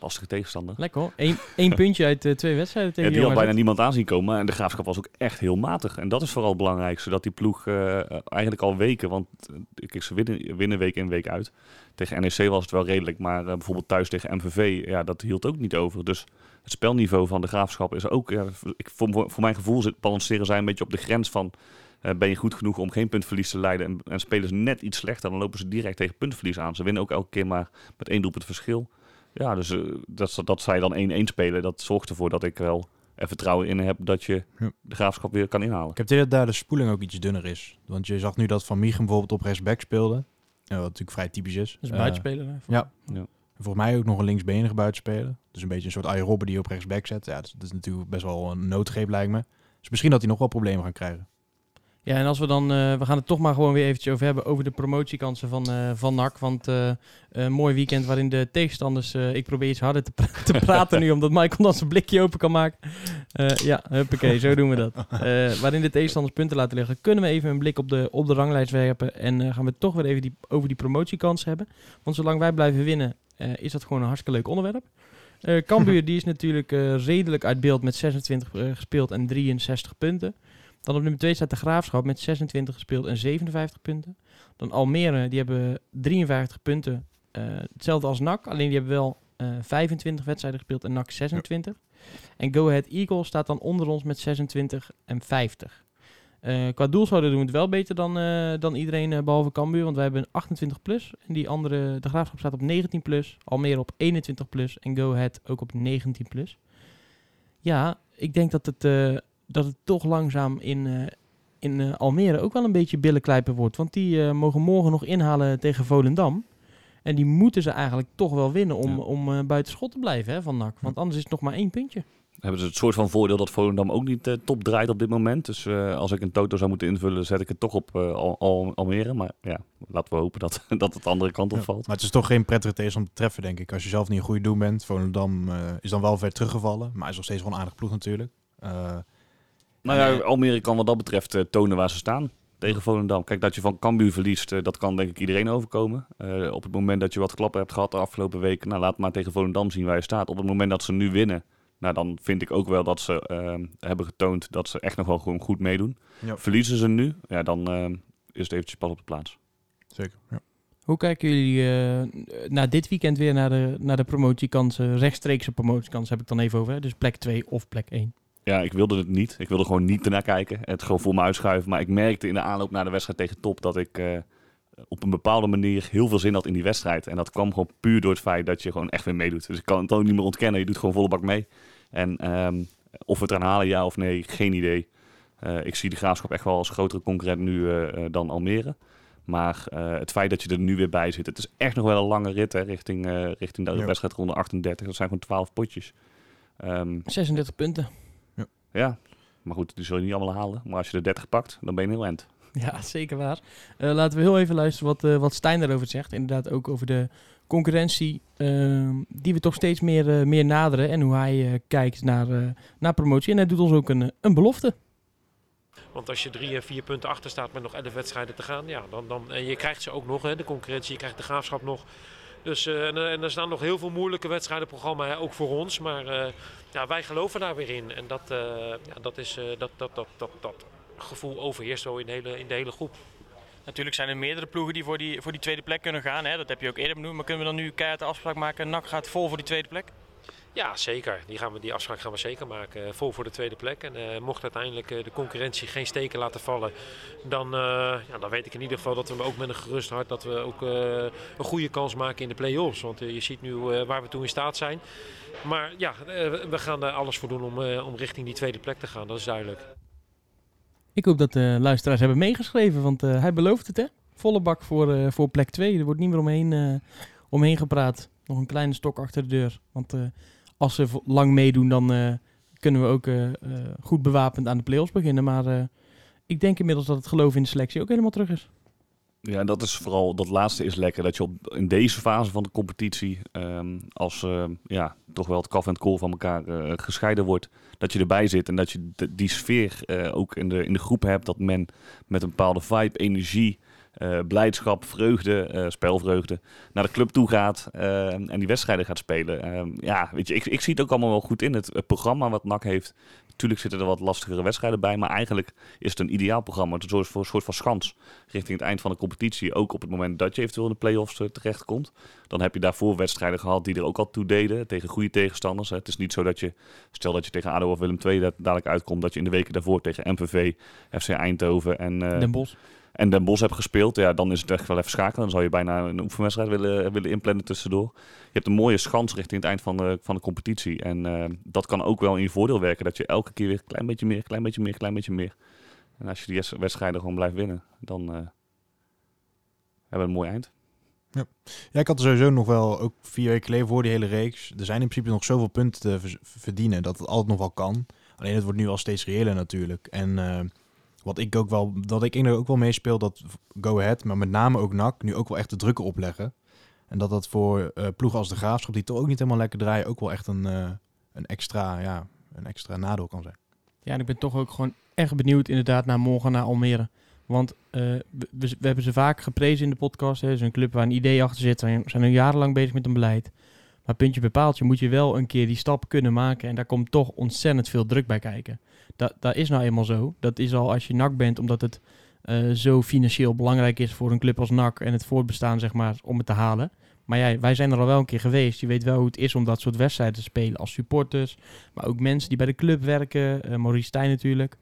Lastige tegenstander. lekker hoor. Eén, één puntje uit eh, twee wedstrijden Ja, tegen die had bijna niemand aanzien komen. En de graafschap was ook echt heel matig. En dat is vooral het belangrijkste. Dat die ploeg eh, eigenlijk al weken. Want eh, kijk, ze winnen, winnen week in week uit. Tegen NEC was het wel redelijk. Maar eh, bijvoorbeeld thuis tegen MVV. Ja, dat hield ook niet over. Dus het spelniveau van de graafschap is ook. Ja, ik, voor, voor mijn gevoel zit, balanceren zij een beetje op de grens van. eh, ben je goed genoeg om geen puntverlies te leiden? En, en spelen ze net iets slechter, dan lopen ze direct tegen puntverlies aan. Ze winnen ook elke keer maar met één doelpunt verschil. Ja, dus eh, dat, dat zij dan 1-1 spelen, dat zorgt ervoor dat ik wel er vertrouwen in heb dat je Ja. de graafschap weer kan inhalen. Ik heb het dat daar de spoeling ook iets dunner is. Want je zag nu dat Van Miegen bijvoorbeeld op rechtsback speelde. Ja, wat natuurlijk vrij typisch is. Dus buitenspeler. ja. Ja. Volgens mij ook nog een linksbenige buitenspeler. Dus een beetje een soort aerobbe die je op rechtsback zet. Ja, dat is, dat is natuurlijk best wel een noodgreep lijkt me. Dus misschien dat hij nog wel problemen gaan krijgen. Ja, en als we dan, eh, we gaan het toch maar gewoon weer eventjes over hebben, over de promotiekansen van, eh van NAC. Want eh, een mooi weekend waarin de tegenstanders, ik probeer iets harder te, pra- te (laughs) praten nu, omdat Michael dan zijn blikje open kan maken. Ja, huppakee, zo doen we dat. (laughs) Waarin de tegenstanders punten laten liggen, kunnen we even een blik op de, op de ranglijst werpen. En gaan we toch weer even die, over die promotiekansen hebben. Want zolang wij blijven winnen, is dat gewoon een hartstikke leuk onderwerp. Cambuur (laughs) die is natuurlijk redelijk uit beeld met 26 eh, gespeeld en 63 punten. Dan op nummer 2 staat de Graafschap met 26 gespeeld en 57 punten. Dan Almere, die hebben 53 punten. Eh, hetzelfde als NAC, alleen die hebben wel eh, 25 wedstrijden gespeeld en NAC 26. En Go Ahead Eagles staat dan onder ons met 26 en 50. Eh, qua doelsaldo doen we het wel beter dan, eh, dan iedereen eh, behalve Cambuur, want wij hebben een 28 plus. En die andere, de Graafschap staat op 19 plus, Almere op 21 plus en Go Ahead ook op 19 plus. Ja, ik denk dat het, eh, dat het toch langzaam in, eh, in eh, Almere ook wel een beetje billenklijpen wordt. Want die eh, mogen morgen nog inhalen tegen Volendam. En die moeten ze eigenlijk toch wel winnen om, Ja. om eh, buiten schot te blijven hè, van NAC. Want anders is het nog maar één puntje. Hebben ze het soort van voordeel dat Volendam ook niet eh, top draait op dit moment. Dus eh, als ik een toto zou moeten invullen, zet ik het toch op eh, Al Al- Almere. Maar ja, laten we hopen dat, (laughs) dat het de andere kant op Ja, valt. Maar het is toch geen prettige tegen om te treffen, denk ik. Als je zelf niet een goede doen bent. Volendam eh is dan wel ver teruggevallen. Maar is nog steeds wel een aardig ploeg natuurlijk. Eh, Nou ja, Almere kan wat dat betreft eh, tonen waar ze staan tegen Volendam. Kijk, dat je van Cambuur verliest, eh, dat kan denk ik iedereen overkomen. Eh, op het moment dat je wat klappen hebt gehad de afgelopen weken, nou laat maar tegen Volendam zien waar je staat. Op het moment dat ze nu winnen, nou dan vind ik ook wel dat ze eh, hebben getoond dat ze echt nog wel gewoon goed meedoen. Ja. Verliezen ze nu, ja dan eh, is het eventjes pas op de plaats. zeker. Ja. Hoe kijken jullie eh, na dit weekend weer naar de, naar de promotiekansen, rechtstreekse promotiekansen heb ik dan even over. Hè? Dus plek 2 of plek 1. Ja, ik wilde het niet. Ik wilde gewoon niet ernaar kijken. Het gewoon voor me uitschuiven. Maar ik merkte in de aanloop naar de wedstrijd tegen Top dat ik eh, op een bepaalde manier heel veel zin had in die wedstrijd. En dat kwam gewoon puur door het feit dat je gewoon echt weer meedoet. Dus ik kan het ook niet meer ontkennen. Je doet gewoon volle bak mee. En ehm, of we het eraan halen, ja of nee, geen idee. Eh, ik zie de Graafschap echt wel als grotere concurrent nu eh, dan Almere. Maar eh, het feit dat je er nu weer bij zit, het is echt nog wel een lange rit hè, richting, eh, richting de Ja. wedstrijd ronde 38. Dat zijn gewoon 12 potjes. Ehm, 36 punten. Ja, maar goed, die zul je niet allemaal halen. Maar als je er 30 pakt, dan ben je een heel eind. (laughs) Ja, zeker waar. Eh, laten we heel even luisteren wat, eh, wat Stijn daarover zegt. Inderdaad ook over de concurrentie ehm, die we toch steeds meer, eh, meer naderen. En hoe hij eh, kijkt naar, eh, naar promotie. En hij doet ons ook een, een belofte. Want als je drie en vier punten achter staat met nog elf wedstrijden te gaan, ja, dan, dan, en je krijgt ze ook nog, hè, de concurrentie, je krijgt de graafschap nog. Dus, eh, en, eh, en er staan nog heel veel moeilijke wedstrijdenprogramma, hè, ook voor ons. Maar eh, ja, wij geloven daar weer in. En dat, ja, dat, is, dat, dat, dat, dat, dat gevoel overheerst zo in de hele, in de hele groep. Natuurlijk zijn er meerdere ploegen die voor die, voor die tweede plek kunnen gaan. Hè? Dat heb je ook eerder benoemd. Maar kunnen we dan nu keihard de afspraak maken? NAC gaat vol voor die tweede plek? Ja, zeker. Die, gaan we, die afspraak gaan we zeker maken. eh, Vol voor de tweede plek. En eh, mocht uiteindelijk eh, de concurrentie geen steken laten vallen, dan, ja, dan weet ik in ieder geval dat we ook met een gerust hart dat we ook een goede kans maken in de play-offs. Want je ziet nu waar we toe in staat zijn. Maar ja, we gaan er alles voor doen om, om richting die tweede plek te gaan. Dat is duidelijk. Ik hoop dat de luisteraars hebben meegeschreven. Want hij belooft het hè. Volle bak voor, voor plek 2. Er wordt niet meer omheen, omheen gepraat. Nog een kleine stok achter de deur. Want als ze lang meedoen, dan eh, kunnen we ook eh, eh, goed bewapend aan de play-offs beginnen. Maar ik denk inmiddels dat het geloof in de selectie ook helemaal terug is. Ja, dat is vooral, dat laatste is lekker. Dat je op, in deze fase van de competitie, ehm, als eh, ja, toch wel het kaf en het kool van elkaar gescheiden wordt, dat je erbij zit en dat je die sfeer ook in de, in de groep hebt. Dat men met een bepaalde vibe, energie, blijdschap, vreugde, eh, spelvreugde naar de club toe gaat eh, en die wedstrijden gaat spelen. Ehm, ja, weet je, ik, ik zie het ook allemaal wel goed in. Het, programma wat NAC heeft, natuurlijk zitten er wat lastigere wedstrijden bij, maar eigenlijk is het een ideaal programma. Het is een soort, van schans richting het eind van de competitie. Ook op het moment dat je eventueel in de play-offs eh, terechtkomt. Dan heb je daarvoor wedstrijden gehad die er ook al toe deden. Tegen goede tegenstanders. Het is niet zo dat je, stel dat je tegen ADO of Willem II da- dadelijk uitkomt. Dat je in de weken daarvoor tegen MVV, FC Eindhoven en, eh, Den Bos. En Den Bosch hebt gespeeld. Ja, dan is het echt wel even schakelen. Dan zou je bijna een oefenwedstrijd willen, willen inplannen tussendoor. Je hebt een mooie schans richting het eind van de, van de competitie. En eh, dat kan ook wel in je voordeel werken. Dat je elke keer weer een klein beetje meer, klein beetje meer, klein beetje meer. En als je die wedst- wedstrijden gewoon blijft winnen, dan eh, hebben we een mooi eind. Ja, ik had er sowieso nog wel, ook vier weken geleden voor die hele reeks. Er zijn in principe nog zoveel punten te ver- verdienen dat het altijd nog wel kan. Alleen het wordt nu al steeds reëler natuurlijk. En eh, Wat ik ook wel, dat ik ook wel meespeel, dat Go Ahead, maar met name ook NAC, nu ook wel echt de druk opleggen. En dat dat voor eh ploegen als de Graafschap, die toch ook niet helemaal lekker draaien, ook wel echt een, eh, een, extra, ja, een extra nadeel kan zijn. Ja, en ik ben toch ook gewoon echt benieuwd inderdaad naar morgen naar Almere. Want eh, we, hebben ze vaak geprezen in de podcast. Het is een club waar een idee achter zit. We zijn nu jarenlang bezig met een beleid. Maar puntje bepaald, je moet je wel een keer die stap kunnen maken. En daar komt toch ontzettend veel druk bij kijken. Dat, dat is nou eenmaal zo. Dat is al als je NAC bent, omdat het eh, zo financieel belangrijk is voor een club als NAC en het voortbestaan, zeg maar, om het te halen. Maar ja, wij zijn er al wel een keer geweest. Je weet wel hoe het is om dat soort wedstrijden te spelen als supporters. Maar ook mensen die bij de club werken. eh Maurice Stijn natuurlijk.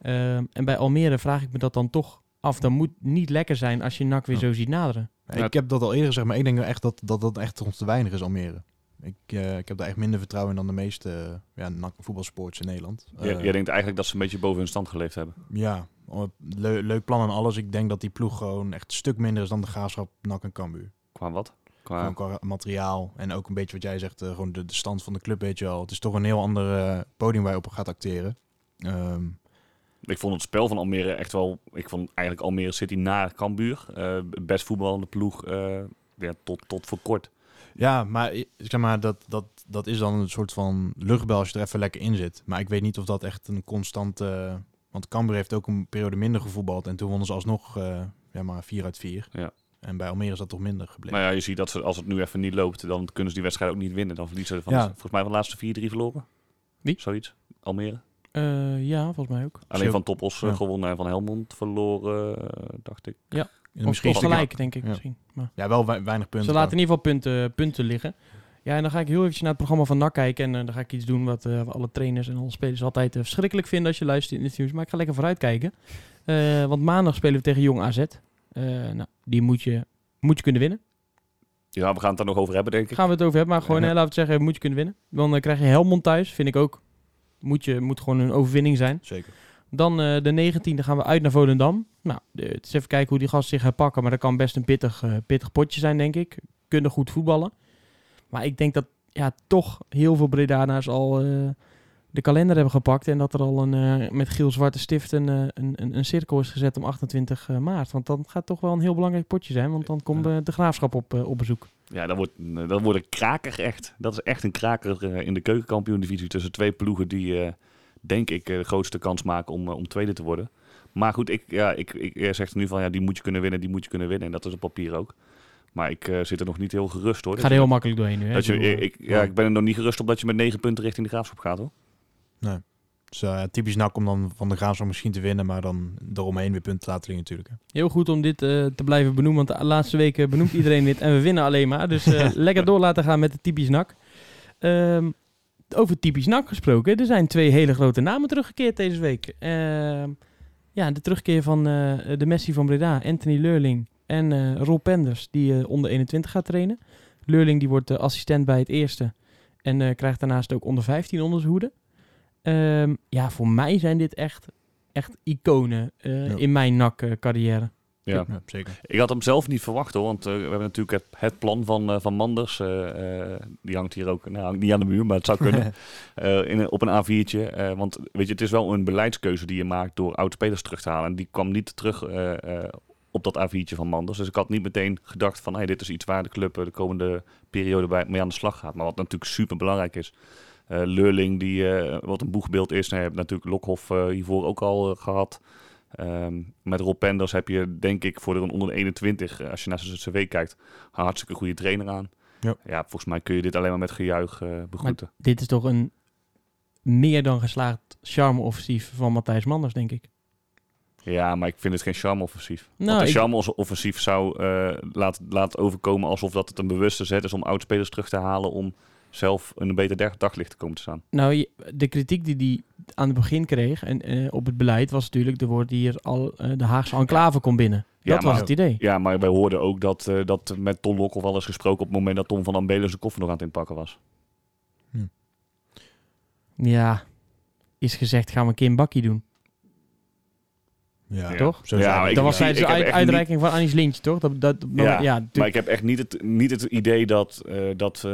Ehm, en bij Almere vraag ik me dat dan toch af. Dan moet niet lekker zijn als je NAC weer Ja. zo ziet naderen. Ja. Ik heb dat al eerder gezegd, maar ik denk echt dat dat, dat echt ons te weinig is, Almere. Ik, eh, ik heb daar echt minder vertrouwen in dan de meeste eh, ja, voetbalsports in Nederland. Jij- Eh, jij denkt eigenlijk dat ze een beetje boven hun stand geleefd hebben. Ja, leu- leuk plan en alles. Ik denk dat die ploeg gewoon echt een stuk minder is dan de Graafschap, NAC en Cambuur. Qua wat? Qua... Materiaal en ook een beetje wat jij zegt, gewoon de, de stand van de club, weet je wel. Het is toch een heel ander podium waar je op gaat acteren. Ehm, Ik vond het spel van Almere echt wel... Ik vond eigenlijk Almere City na Cambuur. best voetballende ploeg ja, tot, tot voor kort. Ja, maar zeg maar, dat, dat, dat is dan een soort van luchtbel als je er even lekker in zit. Maar ik weet niet of dat echt een constante... want Cambuur heeft ook een periode minder gevoetbald en toen wonnen ze alsnog eh, ja, maar 4 uit 4. Ja. En bij Almere is dat toch minder gebleven. Maar ja, je ziet dat ze, als het nu even niet loopt, dan kunnen ze die wedstrijd ook niet winnen. Dan verliezen ze van, Ja. volgens mij van de laatste 4-3 verloren. Wie? Zoiets. Almere. Eh, ja, volgens mij ook. Alleen van Topos eh, Ja. gewonnen en van Helmond verloren, dacht ik. En Of, misschien of gelijk, denk ik Ja. misschien. Maar. Ja, wel wei- weinig punten. Ze laten in ieder geval punten, punten liggen. Ja, en dan ga ik heel eventjes naar het programma van NAC kijken. En eh, dan ga ik iets doen wat eh, alle trainers en alle spelers altijd eh, verschrikkelijk vinden als je luistert in het nieuws. Maar ik ga lekker vooruit kijken. Eh, want maandag spelen we tegen Jong AZ. Eh, nou, die moet je, moet je kunnen winnen. Ja, we gaan het daar nog over hebben, denk ik. Gaan we het over hebben, maar gewoon, Ja. laten we het zeggen, moet je kunnen winnen. Dan krijg je Helmond thuis, vind ik ook. Moet, je, moet gewoon een overwinning zijn. Zeker. Dan eh, de 19e gaan we uit naar Volendam. Nou, het is even kijken hoe die gasten zich herpakken. Maar dat kan best een pittig, eh, pittig potje zijn, denk ik. Kunnen goed voetballen. Maar ik denk dat ja, toch heel veel Bredana's al eh, de kalender hebben gepakt. En dat er al een, met geel zwarte stift een, een, een, een cirkel is gezet om 28 eh, maart. Want dan gaat toch wel een heel belangrijk potje zijn. Want dan komt de graafschap op, op bezoek. Ja, dat wordt, dat wordt een kraker echt. Dat is echt een kraker in de keukenkampioen-divisie tussen twee ploegen die, denk ik, eh, de grootste kans maken om, eh, om tweede te worden. Maar goed, ik, ja, ik, ik zeg er nu van, ja, die moet je kunnen winnen, die moet je kunnen winnen. En dat is op papier ook. Maar ik eh, zit er nog niet heel gerust hoor. Het gaat je- heel makkelijk doorheen nu. Hè? dat je, Ik ja, ik ben er nog niet gerust op dat je met negen punten richting de graafschap gaat hoor. Dus eh, typisch nak om dan van de Graafschap misschien te winnen, maar dan eromheen weer punten te laten liggen natuurlijk. hè. Heel goed om dit eh, te blijven benoemen, want de laatste weken benoemt iedereen dit en we winnen alleen maar. Dus eh, (laughs) lekker door laten gaan met de typisch NAC. Ehm, over typisch NAC gesproken, er zijn twee hele grote namen teruggekeerd deze week. Ehm, ja, de terugkeer van eh, de Messi van Breda, Anthony Leurling en eh Rob Penders, die eh, onder 21 gaat trainen. Leurling die wordt assistent bij het eerste en krijgt daarnaast ook onder 15 onder zijn hoede. Ehm, ja, voor mij zijn dit echt, echt iconen Ja. in mijn NAC-carrière. Ja. Ja, zeker. Ik had hem zelf niet verwacht hoor, want eh, we hebben natuurlijk het, het plan van, eh, van Manders. eh, die hangt hier ook, nou hangt niet aan de muur, maar het zou kunnen. (laughs) in, op een A4'tje. eh, want weet je, het is wel een beleidskeuze die je maakt door oud-spelers terug te halen. En die kwam niet terug op dat A4'tje van Manders. Dus ik had niet meteen gedacht van, hey, dit is iets waar de club de komende periode bij, mee aan de slag gaat. Maar wat natuurlijk super belangrijk is. Leurling, die wat een boegbeeld is. Nou, je hebt natuurlijk Lokhoff hiervoor ook al eh, gehad. Ehm, met Rob Penders heb je, denk ik, voor de onder de 21, eh, als je naar zijn cv kijkt, een hartstikke goede trainer aan. Ja. volgens mij kun je dit alleen maar met gejuich eh begroeten. Dit is toch een meer dan geslaagd charme-offensief van Matthijs Manders, denk ik. Ja, maar ik vind het geen charme-offensief. Nou, Want een ik- charme-offensief zou eh laten laat overkomen alsof dat het een bewuste zet is om oudspelers terug te halen om zelf in een beter dag- daglicht te komen te staan. Nou, de kritiek die hij aan het begin kreeg en, eh, op het beleid was natuurlijk... er wordt hier al eh, de Haagse enclave komt binnen. Ja, dat was het idee. Ja, maar wij hoorden ook dat, eh, dat met Ton Lokhoff al is gesproken op het moment dat Tom van Ambelen zijn koffer nog aan het inpakken was. Ja, is gezegd gaan we een keer een bakkie doen. Ja, Toch? Zo Ja, we. ik- dat was tijdens de heb uit- echt uitreiking van Anis Lintje, toch? Dat, dat, Ja, ja, Maar ik heb echt niet het, niet het idee dat, eh, dat,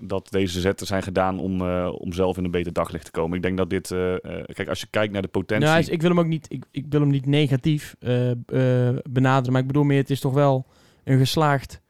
dat deze zetten zijn gedaan om, eh, om zelf in een beter daglicht te komen. Ik denk dat dit, eh, eh, kijk, als je kijkt naar de potentie. Nou, ik wil hem ook niet, ik, ik wil hem niet negatief benaderen, maar ik bedoel meer, het is toch wel een geslaagd,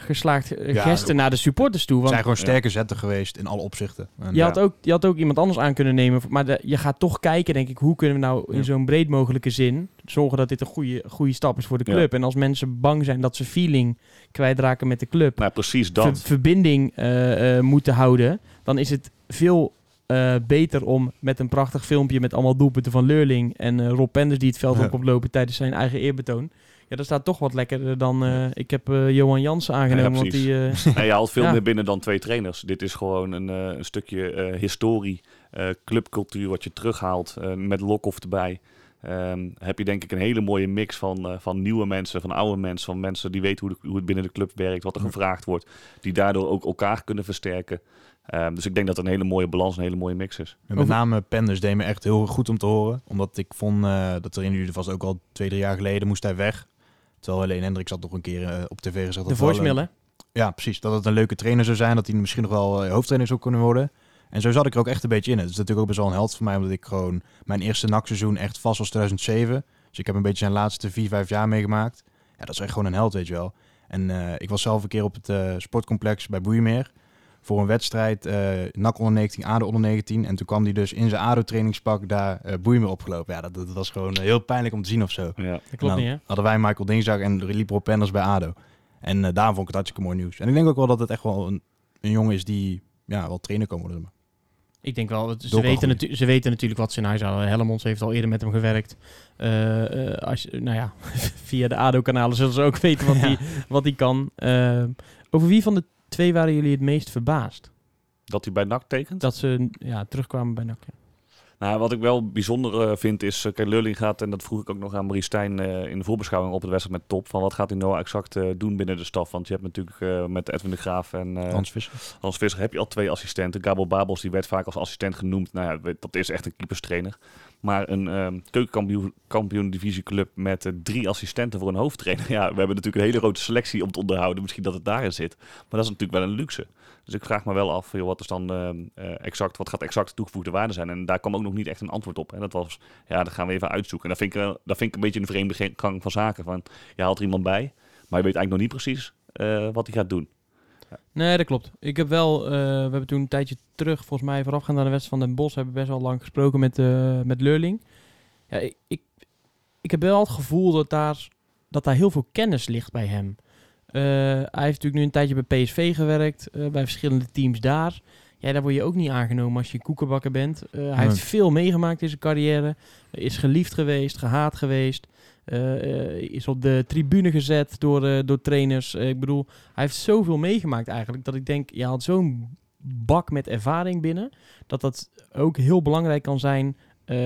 geslaagd eh, Ja, gesten naar de supporters toe. Het Want zijn gewoon Ja. sterke zetten geweest in alle opzichten. En je, ja. had ook, je had ook iemand anders aan kunnen nemen, maar de- je gaat toch kijken, denk ik, hoe kunnen we nou in Ja. zo'n breed mogelijke zin zorgen dat dit een goede, goede stap is voor de Ja. club. En als mensen bang zijn dat ze feeling kwijtraken met de club, Nou, precies ver- dat. verbinding eh, eh, moeten houden, dan is het veel eh, beter om met een prachtig filmpje met allemaal doelpunten van Leurling en eh, Rob Penders die het veld Ja. op komt lopen tijdens zijn eigen eerbetoon. Ja, dat staat toch wat lekkerder dan... eh, ik heb eh, Johan Jansen aangenomen, want precies. die... eh, (laughs) (laughs) Nee, je haalt veel Ja. meer binnen dan twee trainers. Dit is gewoon een, eh, een stukje eh, historie, eh, clubcultuur wat je terughaalt eh, met Lokhoff erbij. Ehm, heb je denk ik een hele mooie mix van, eh, van nieuwe mensen, van oude mensen, van mensen die weten hoe, de- hoe het binnen de club werkt, wat er gevraagd wordt, die daardoor ook elkaar kunnen versterken. Ehm, dus ik denk dat het een hele mooie balans, een hele mooie mix is. En met name Penders deed me echt heel goed om te horen. Omdat ik vond, eh dat er in jullie vast ook al twee, drie jaar geleden moest hij weg. Terwijl alleen Hendrik zat nog een keer eh, op tv gezegd. de voicemail, een- hè? Ja, precies. Dat het een leuke trainer zou zijn. Dat hij misschien nog wel eh, hoofdtrainer zou kunnen worden. En zo zat ik er ook echt een beetje in. Het is natuurlijk ook best wel een held voor mij. Omdat ik gewoon mijn eerste NAC-seizoen echt vast was 2007. Dus ik heb een beetje zijn laatste vier, vijf jaar meegemaakt. Ja, dat is echt gewoon een held, weet je wel. En eh, ik was zelf een keer op het eh, sportcomplex bij Boeimeer. Voor een wedstrijd, eh NAC onder 19, ADO onder 19. En toen kwam hij dus in zijn ADO-trainingspak daar eh Boeimeer opgelopen. Ja, dat, dat was gewoon eh, heel pijnlijk om te zien of zo. Ja. Dat klopt Nou, niet, hè? Hadden wij Michael Dinsdag en liep Rob Penders bij ADO. En eh daarom vond ik het hartstikke mooi nieuws. En ik denk ook wel dat het echt wel een, een jongen is die ja, wel trainer kan worden. Ik denk wel, het- ze weten, natu- ze weten natuurlijk wat ze in huis hadden. Helmonds heeft al eerder met hem gewerkt. Eh, eh, als, je- nou ja, (laughs) via de ADO-kanalen zullen ze ook weten wat (laughs) hij wat hij kan. Over wie van de twee waren jullie het meest verbaasd? Dat hij bij NAC tekent? Dat ze ja, terugkwamen bij NAC. ja. Nou, wat ik wel bijzonder eh, vind is, uh, kijk, Lurling gaat, en dat vroeg ik ook nog aan Marie Stijn eh, in de voorbeschouwing op het wedstrijd met Top, van wat gaat hij nou exact eh, doen binnen de staf? Want je hebt natuurlijk eh, met Edwin de Graaf en eh, Hans Visser. Hans Visser heb je al twee assistenten. Gabel Babels, die werd vaak als assistent genoemd. Nou ja, dat is echt een keeperstrainer. Maar een ehm keukenkampioen kampioen divisieclub met eh, drie assistenten voor een hoofdtrainer. (laughs) Ja, we hebben natuurlijk een hele grote selectie om te onderhouden. Misschien dat het daarin zit. Maar dat is natuurlijk wel een luxe. Dus ik vraag me wel af, joh, wat is dan ehm, eh, exact, wat gaat exact de toegevoegde waarde zijn? En daar kwam ook nog niet echt een antwoord op. En dat was, ja, dat gaan we even uitzoeken. En dat vind ik, wel- dat vind ik een beetje een vreemde gang van zaken. Van, je haalt er iemand bij, maar je weet eigenlijk nog niet precies eh, wat hij gaat doen. Nee, dat klopt. Ik heb wel, eh, we hebben toen een tijdje terug, volgens mij voorafgaand aan de wedstrijd van Den Bosch, hebben we best wel lang gesproken met, eh met Leurling. Ja, ik, ik, ik heb wel het gevoel dat daar, dat daar heel veel kennis ligt bij hem. Eh, hij heeft natuurlijk nu een tijdje bij PSV gewerkt, eh, bij verschillende teams daar. Ja, daar word je ook niet aangenomen als je koekenbakker bent. Eh, hij Nee. heeft veel meegemaakt in zijn carrière. Is geliefd geweest, gehaat geweest. is op de tribune gezet door, door trainers. Ik bedoel, hij heeft zoveel meegemaakt eigenlijk. Dat ik denk, je had zo'n bak met ervaring binnen. Dat dat ook heel belangrijk kan zijn.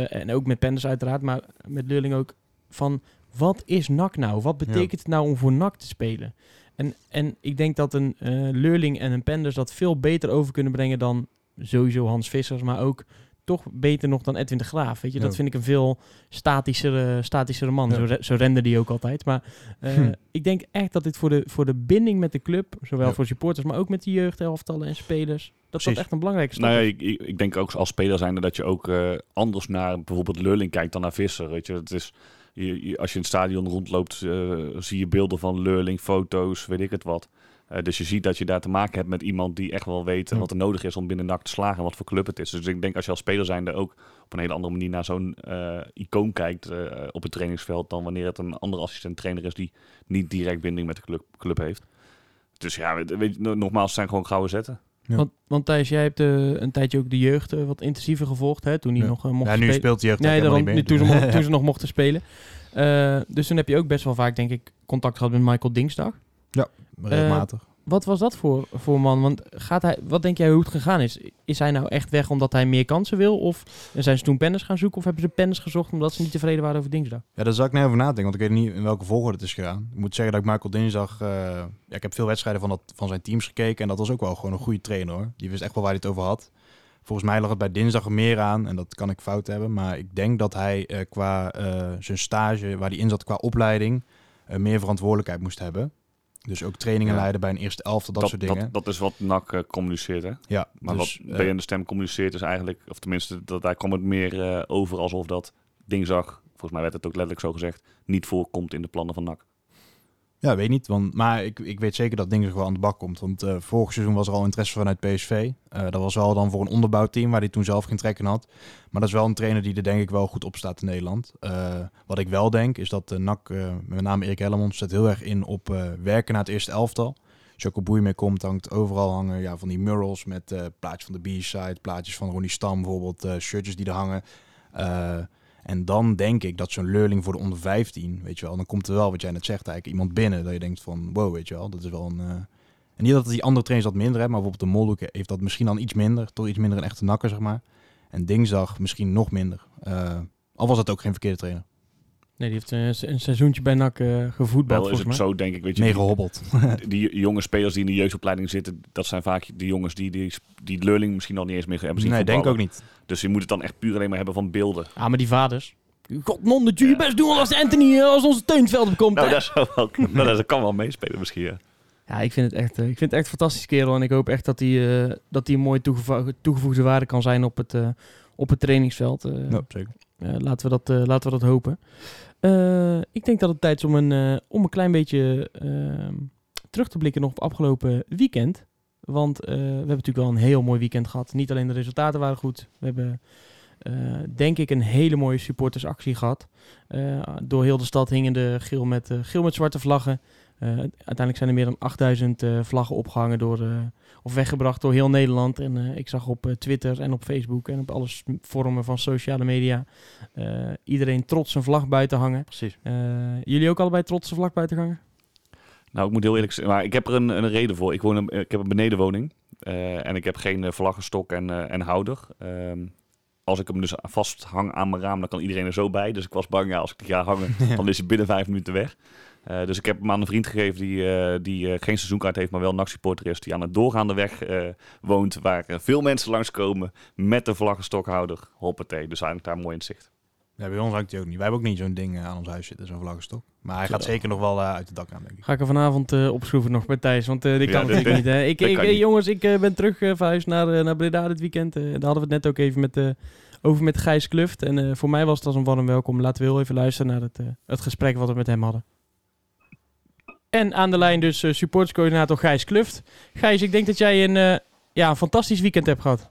en ook met Penders uiteraard, maar met Leurling ook. Van wat is NAC nou? Wat betekent het nou om voor NAC te spelen? En, en ik denk dat een eh Leurling en een Penders dat veel beter over kunnen brengen dan sowieso Hans Vissers, maar ook toch beter nog dan Edwin de Graaf. Weet je, dat vind ik een veel statischere, statischere man. Ja. Zo, re- zo rende die ook altijd. Maar eh, Hm. ik denk echt dat dit voor de, voor de binding met de club, zowel Ja. voor supporters, maar ook met de jeugdelftallen en spelers, dat dat Precies. echt een belangrijke stap Nou ja, ik, ik, denk ook als speler zijnde dat je ook eh, anders naar bijvoorbeeld Lurling kijkt dan naar Visser. Weet je, het is, je, je- als je in het stadion rondloopt, eh, zie je beelden van Lurling, foto's, weet ik het wat. Eh, dus je ziet dat je daar te maken hebt met iemand die echt wel weet Ja. wat er nodig is om binnen NAC te slagen en wat voor club het is. Dus ik denk als je als speler zijnde ook op een hele andere manier naar zo'n eh, icoon kijkt op het trainingsveld dan wanneer het een andere assistent-trainer is die niet direct binding met de club, club heeft. Dus ja, weet, nogmaals, het zijn gewoon gouden zetten. Ja. Want, want Thijs, jij hebt eh, een tijdje ook de jeugd eh, wat intensiever gevolgd, hè, toen hij Ja. nog eh, mocht Ja, nu spelen. speelt de jeugd Nee, daarom, niet meer. toen, ze (laughs) mo- toen ze nog mochten spelen. Eh, dus toen heb je ook best wel vaak, denk ik, contact gehad met Michael Dingsdag. Regelmatig. Wat was dat voor, voor man? Want gaat hij, wat denk jij hoe het gegaan is? Is hij nou echt weg omdat hij meer kansen wil? Of zijn ze toen penners gaan zoeken? Of hebben ze penners gezocht omdat ze niet tevreden waren over Dingsdag? Ja, daar zal ik net over nadenken, want ik weet niet in welke volgorde het is gegaan. Ik moet zeggen dat ik Michael Dinsdag... eh, ja, ik heb veel wedstrijden van, dat, van zijn teams gekeken en dat was ook wel gewoon een goede trainer hoor. Die wist echt wel waar hij het over had. Volgens mij lag het bij Dinsdag er meer aan en dat kan ik fout hebben. Maar ik denk dat hij eh, qua eh, zijn stage, waar hij in zat qua opleiding, meer verantwoordelijkheid moest hebben. Dus ook trainingen Ja. leiden bij een eerste elftal, dat, dat, soort dingen. Dat, dat is wat NAC eh, communiceert, hè? ja, Maar dus, wat eh, BN de Stem communiceert is eigenlijk, of tenminste, dat, daar kwam het meer eh, over alsof dat dinsdag, volgens mij werd het ook letterlijk zo gezegd, niet voorkomt in de plannen van NAC. Ja, weet niet. Want, maar ik, ik weet zeker dat Dingsdag wel aan de bak komt. Want eh, vorig seizoen was er al interesse vanuit PSV. Eh, dat was wel dan voor een onderbouwteam waar hij toen zelf geen trek in had. Maar dat is wel een trainer die er denk ik wel goed op staat in Nederland. Eh, wat ik wel denk is dat de NAC, met name Erik Hellemond, zet heel erg in op werken naar het eerste elftal. Als je ook op boei mee komt, hangt overal hangen ja, van die murals met plaatjes van de B-side, plaatjes van Ronnie Stam bijvoorbeeld, shirtjes die er hangen. En dan denk ik dat zo'n leerling voor de onder 15, weet je wel, dan komt er wel, wat jij net zegt, eigenlijk iemand binnen dat je denkt van, wow, weet je wel, dat is wel een... eh, En niet dat die andere trainers dat minder hebben, maar bijvoorbeeld de Moldoek heeft dat misschien dan iets minder, toch iets minder een echte nakker, zeg maar. En Dinsdag misschien nog minder. Eh, al was dat ook geen verkeerde trainer. Nee, die heeft een, se- een seizoentje bij NAC eh, gevoetbald, Wel is het mij. zo, denk ik, weet je, Mee die, (laughs) die jonge spelers die in de jeugdopleiding zitten, dat zijn vaak de jongens die die, die leerling misschien nog niet eens meer hebben zien nee, denk ook voetballen. niet. Dus je moet het dan echt puur alleen maar hebben van beelden. Ah, maar die vaders. God, non, dat je je best doen als Anthony eh, als onze Teuntveld opkomt. Nou, dat, zou wel, nou, dat kan wel meespelen misschien, ja. Ja, ik vind het echt, eh, ik vind het echt een fantastisch kerel. En ik hoop echt dat hij, eh, dat hij een mooie toegevo- toegevoegde waarde kan zijn op het, eh, op het trainingsveld. Eh, Ja, zeker. Eh, laten, we dat, eh, laten we dat hopen. Eh, ik denk dat het tijd is om een, om een klein beetje ehm, terug te blikken nog op afgelopen weekend. Want we hebben natuurlijk wel een heel mooi weekend gehad. Niet alleen de resultaten waren goed. We hebben, denk ik, een hele mooie supportersactie gehad. Eh, door heel de stad hingen de geel met, geel met zwarte vlaggen. Eh, uiteindelijk zijn er meer dan 8000 eh, vlaggen opgehangen door, eh, of weggebracht door heel Nederland. En ik zag op Twitter en op Facebook en op alle vormen van sociale media iedereen trots een vlag buiten hangen. Precies. Jullie ook allebei trots een vlag buiten hangen? Nou, ik moet heel eerlijk zeggen, maar ik heb er een, een reden voor. Ik, woon een, ik heb een benedenwoning en ik heb geen vlaggenstok en, en houder. Ehm, als ik hem dus vasthang aan mijn raam, dan kan iedereen er zo bij. Dus ik was bang, ja, als ik die ga hangen, (laughs) dan is hij binnen vijf minuten weg. Eh, dus ik heb hem aan een vriend gegeven die, eh, die eh, geen seizoenkaart heeft, maar wel een nachtsporter is. Die aan het doorgaande weg eh, woont, waar veel mensen langskomen met de vlaggenstokhouder. Hoppatee, dus eigenlijk daar mooi in zicht. Ja, bij ons hangt hij ook niet. Wij hebben ook niet zo'n ding aan ons huis zitten, zo'n vlaggenstok. Maar hij gaat zeker nog wel eh, uit het dak aan, denk ik. Ga ik er vanavond eh, opschroeven nog bij Thijs, want eh die Ja, kan dat- natuurlijk niet. Hè. Ik, dat ik, kan niet. jongens, ik ben terug verhuisd naar, naar Breda dit weekend. Daar hadden we het net ook even met, over met Gijs Kluft. En eh, voor mij was het als een warm welkom. Laten we heel even luisteren naar het, eh, het gesprek wat we met hem hadden. En aan de lijn dus eh, supportscoördinator Gijs Kluft. Gijs, ik denk dat jij een, eh, ja, fantastisch weekend hebt gehad.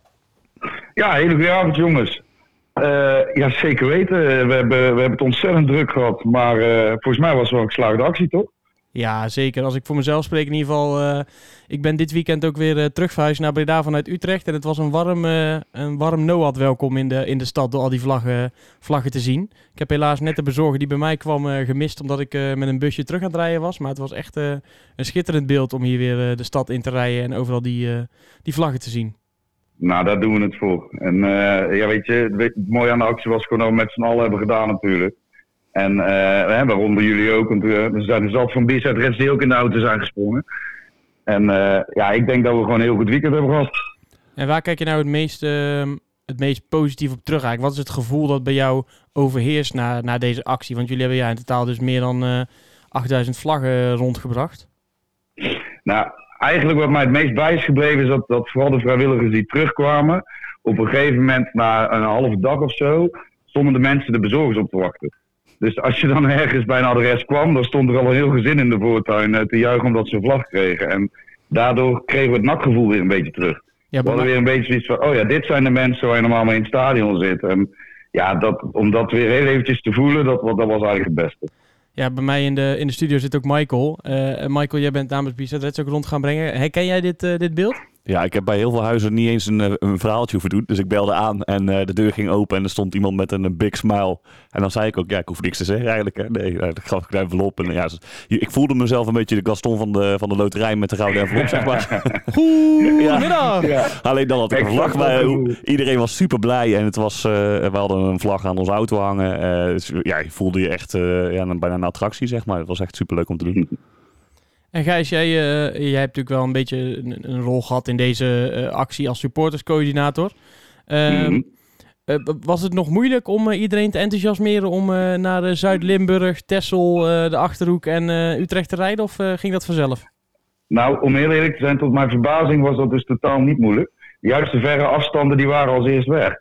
Ja, hele goede avond jongens. Eh, ja, zeker weten. We hebben, we hebben het ontzettend druk gehad. Maar volgens mij was het wel een geslaagde actie, toch? Ja, zeker. Als ik voor mezelf spreek in ieder geval. eh, ik ben dit weekend ook weer verhuisd naar Breda vanuit Utrecht. En het was een warm, een warm Noad welkom in de, in de stad door al die vlaggen, vlaggen te zien. Ik heb helaas net de bezorger die bij mij kwam gemist omdat ik met een busje terug aan het rijden was. Maar het was echt een schitterend beeld om hier weer de stad in te rijden en overal die, die vlaggen te zien. Nou, daar doen we het voor. En ja, weet je, het mooie aan de actie was gewoon dat we met z'n allen hebben gedaan natuurlijk. En eh hè, waaronder jullie ook, want eh, er zijn zat van B-side die ook in de auto zijn gesprongen. En eh, ja, ik denk dat we gewoon een heel goed weekend hebben gehad. En waar kijk je nou het meest, eh, het meest positief op terug eigenlijk? Wat is het gevoel dat bij jou overheerst na, na deze actie? Want jullie hebben ja, in totaal dus meer dan eh 8000 vlaggen rondgebracht. Nou, eigenlijk wat mij het meest bij is gebleven is dat, dat vooral de vrijwilligers die terugkwamen, op een gegeven moment na een halve dag of zo, stonden de mensen de bezorgers op te wachten. Dus als je dan ergens bij een adres kwam, dan stond er al een heel gezin in de voortuin eh, te juichen omdat ze een vlag kregen. En daardoor kregen we het nakgevoel weer een beetje terug. Ja, We hadden weer een beetje zoiets van, oh ja, dit zijn de mensen waar je normaal mee in het stadion zit. En ja, dat, om dat weer heel eventjes te voelen, dat, dat was eigenlijk het beste. Ja, bij mij in de, in de studio zit ook Michael. Eh, Michael, jij bent namens Reds ook rond gaan brengen. Herken jij dit, eh, dit beeld? Ja, ik heb bij heel veel huizen niet eens een, eh, een verhaaltje hoeven doen. Dus ik belde aan en eh, de deur ging open en er stond iemand met een, eh, big smile. En dan zei ik ook, ja, ik hoef niks te zeggen eigenlijk. Hè. Nee, nou, dan gaf ik de envelop. En, ja, ik voelde mezelf een beetje de Gaston van de, van de loterij met de gouden envelop, zeg maar. (laughs) Goedemiddag! Ja. Alleen dan had ik een vlag bij. dat. Iedereen was super blij en het was, eh, we hadden een vlag aan onze auto hangen. Eh, dus, ja, je voelde je echt eh, ja, bijna een attractie, zeg maar. Het was echt super leuk om te doen. (laughs) En Gijs, jij, eh, jij hebt natuurlijk wel een beetje een, een rol gehad in deze eh, actie als supporterscoördinator. Ehm, Mhm. Eh, was het nog moeilijk om iedereen te enthousiasmeren om naar Zuid-Limburg, Texel, de Achterhoek en Utrecht te rijden? Of ging dat vanzelf? Nou, om heel eerlijk te zijn, tot mijn verbazing was dat dus totaal niet moeilijk. Juist de verre afstanden die waren als eerst weg.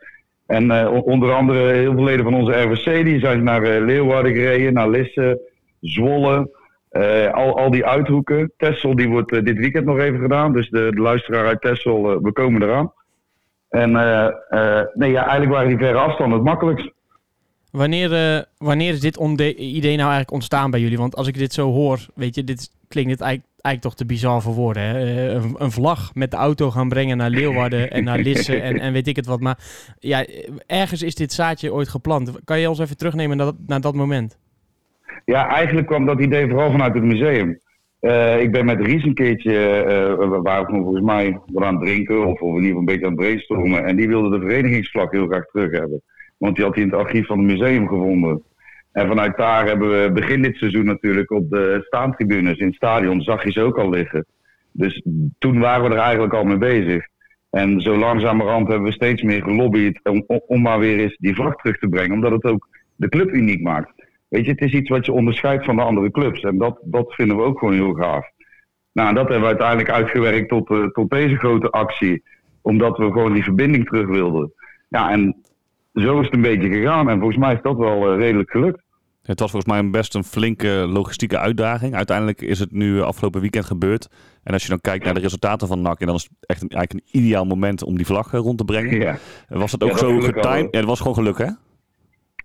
En onder andere heel veel leden van onze RVC die zijn naar Leeuwarden gereden, naar Lisse, Zwolle. Eh, al, al die uithoeken. Tessel die wordt eh, dit weekend nog even gedaan. Dus de, de luisteraar uit Tessel, eh, we komen eraan. En nee, ja, eigenlijk waren die verre afstanden het makkelijkst. Wanneer, wanneer is dit idee nou eigenlijk ontstaan bij jullie? Want als ik dit zo hoor, weet je, dit klinkt dit eigenlijk, eigenlijk toch te bizar voor woorden. Hè? Een, een vlag met de auto gaan brengen naar Leeuwarden en naar Lisse en, en weet ik het wat. Maar ja, ergens is dit zaadje ooit geplant. Kan je ons even terugnemen naar naar dat moment? Ja, eigenlijk kwam dat idee vooral vanuit het museum. Eh, ik ben met Ries een keertje, eh, we waren volgens mij aan het drinken of, of in ieder geval een beetje aan het brainstormen. En die wilde de verenigingsvlag heel graag terug hebben. Want die had hij in het archief van het museum gevonden. En vanuit daar hebben we begin dit seizoen natuurlijk op de staantribunes in het stadion, zag je ze ook al liggen. Dus toen waren we er eigenlijk al mee bezig. En zo langzamerhand hebben we steeds meer gelobbyd om, om, maar weer eens die vlag terug te brengen. Omdat het ook de club uniek maakt. Weet je, het is iets wat je onderscheidt van de andere clubs. En dat, dat vinden we ook gewoon heel gaaf. Nou, dat hebben we uiteindelijk uitgewerkt tot, eh, tot deze grote actie. Omdat we gewoon die verbinding terug wilden. Ja, en zo is het een beetje gegaan. En volgens mij is dat wel eh, redelijk gelukt. Het was volgens mij best een flinke logistieke uitdaging. Uiteindelijk is het nu afgelopen weekend gebeurd. En als je dan kijkt naar de resultaten van NAC, en dan is het echt een, eigenlijk een ideaal moment om die vlag eh, rond te brengen. Ja, Was het Ja, ook dat zo getimed? Ja, het was gewoon geluk, hè?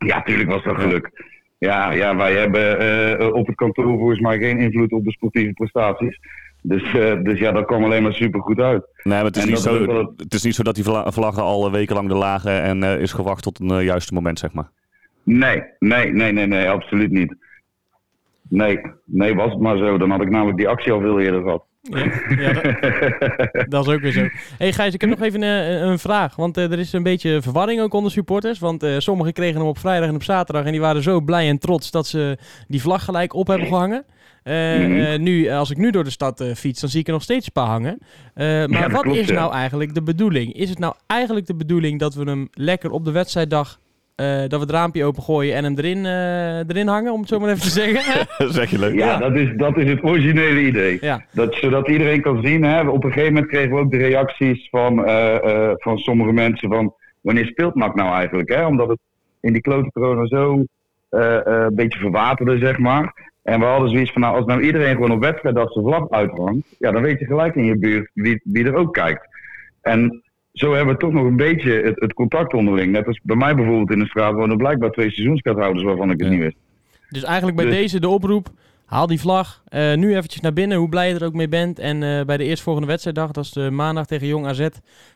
ja tuurlijk was dat geluk. Ja, ja wij hebben eh, op het kantoor volgens mij geen invloed op de sportieve prestaties. Dus, eh, dus ja, dat kwam alleen maar super goed uit. Nee, maar het is, En niet dat zo, wel het is niet zo dat die vla- vlaggen al wekenlang er lagen en eh, is gewacht tot een eh, juiste moment, zeg maar. Nee, nee, nee, nee, nee, absoluut niet. Nee, nee, was het maar zo. Dan had ik namelijk die actie al veel eerder gehad. Ja, ja dat, (laughs) dat is ook weer zo. hey Gijs, ik heb nog even een, een vraag. Want eh, er is een beetje verwarring ook onder supporters. Want eh, sommigen kregen hem op vrijdag en op zaterdag. En die waren zo blij en trots dat ze die vlag gelijk op hebben gehangen. Eh, Mhm. eh, nu, als ik nu door de stad eh, fiets, dan zie ik er nog steeds een paar hangen. Eh, maar wat klopt, is nou eigenlijk de bedoeling? Is het nou eigenlijk de bedoeling dat we hem lekker op de wedstrijddag... eh, dat we het raampje opengooien en hem erin, eh, erin hangen, om het zo maar even te zeggen? (laughs) zeg je leuk. Ja, Ja. Dat, is, dat is het originele idee. ja. Dat, zodat iedereen kan zien. Hè. Op een gegeven moment kregen we ook de reacties van, eh, eh, van sommige mensen van... Wanneer speelt NAC nou eigenlijk? Hè? Omdat het in die klote corona zo eh, eh, een beetje verwaterde, zeg maar. En we hadden zoiets van, nou, als nou iedereen gewoon op wedstrijd dat zijn vlag uithangt... Ja, dan weet je gelijk in je buurt wie, wie er ook kijkt. En zo hebben we toch nog een beetje het, het contact onderling. Net als bij mij bijvoorbeeld in de straat wonen blijkbaar twee seizoenskaarthouders waarvan ik het Ja. niet wist. Dus eigenlijk bij Dus- deze de oproep. Haal die vlag. eh, nu eventjes naar binnen, hoe blij je er ook mee bent. En eh, bij de eerstvolgende wedstrijddag, dat is de maandag tegen Jong AZ.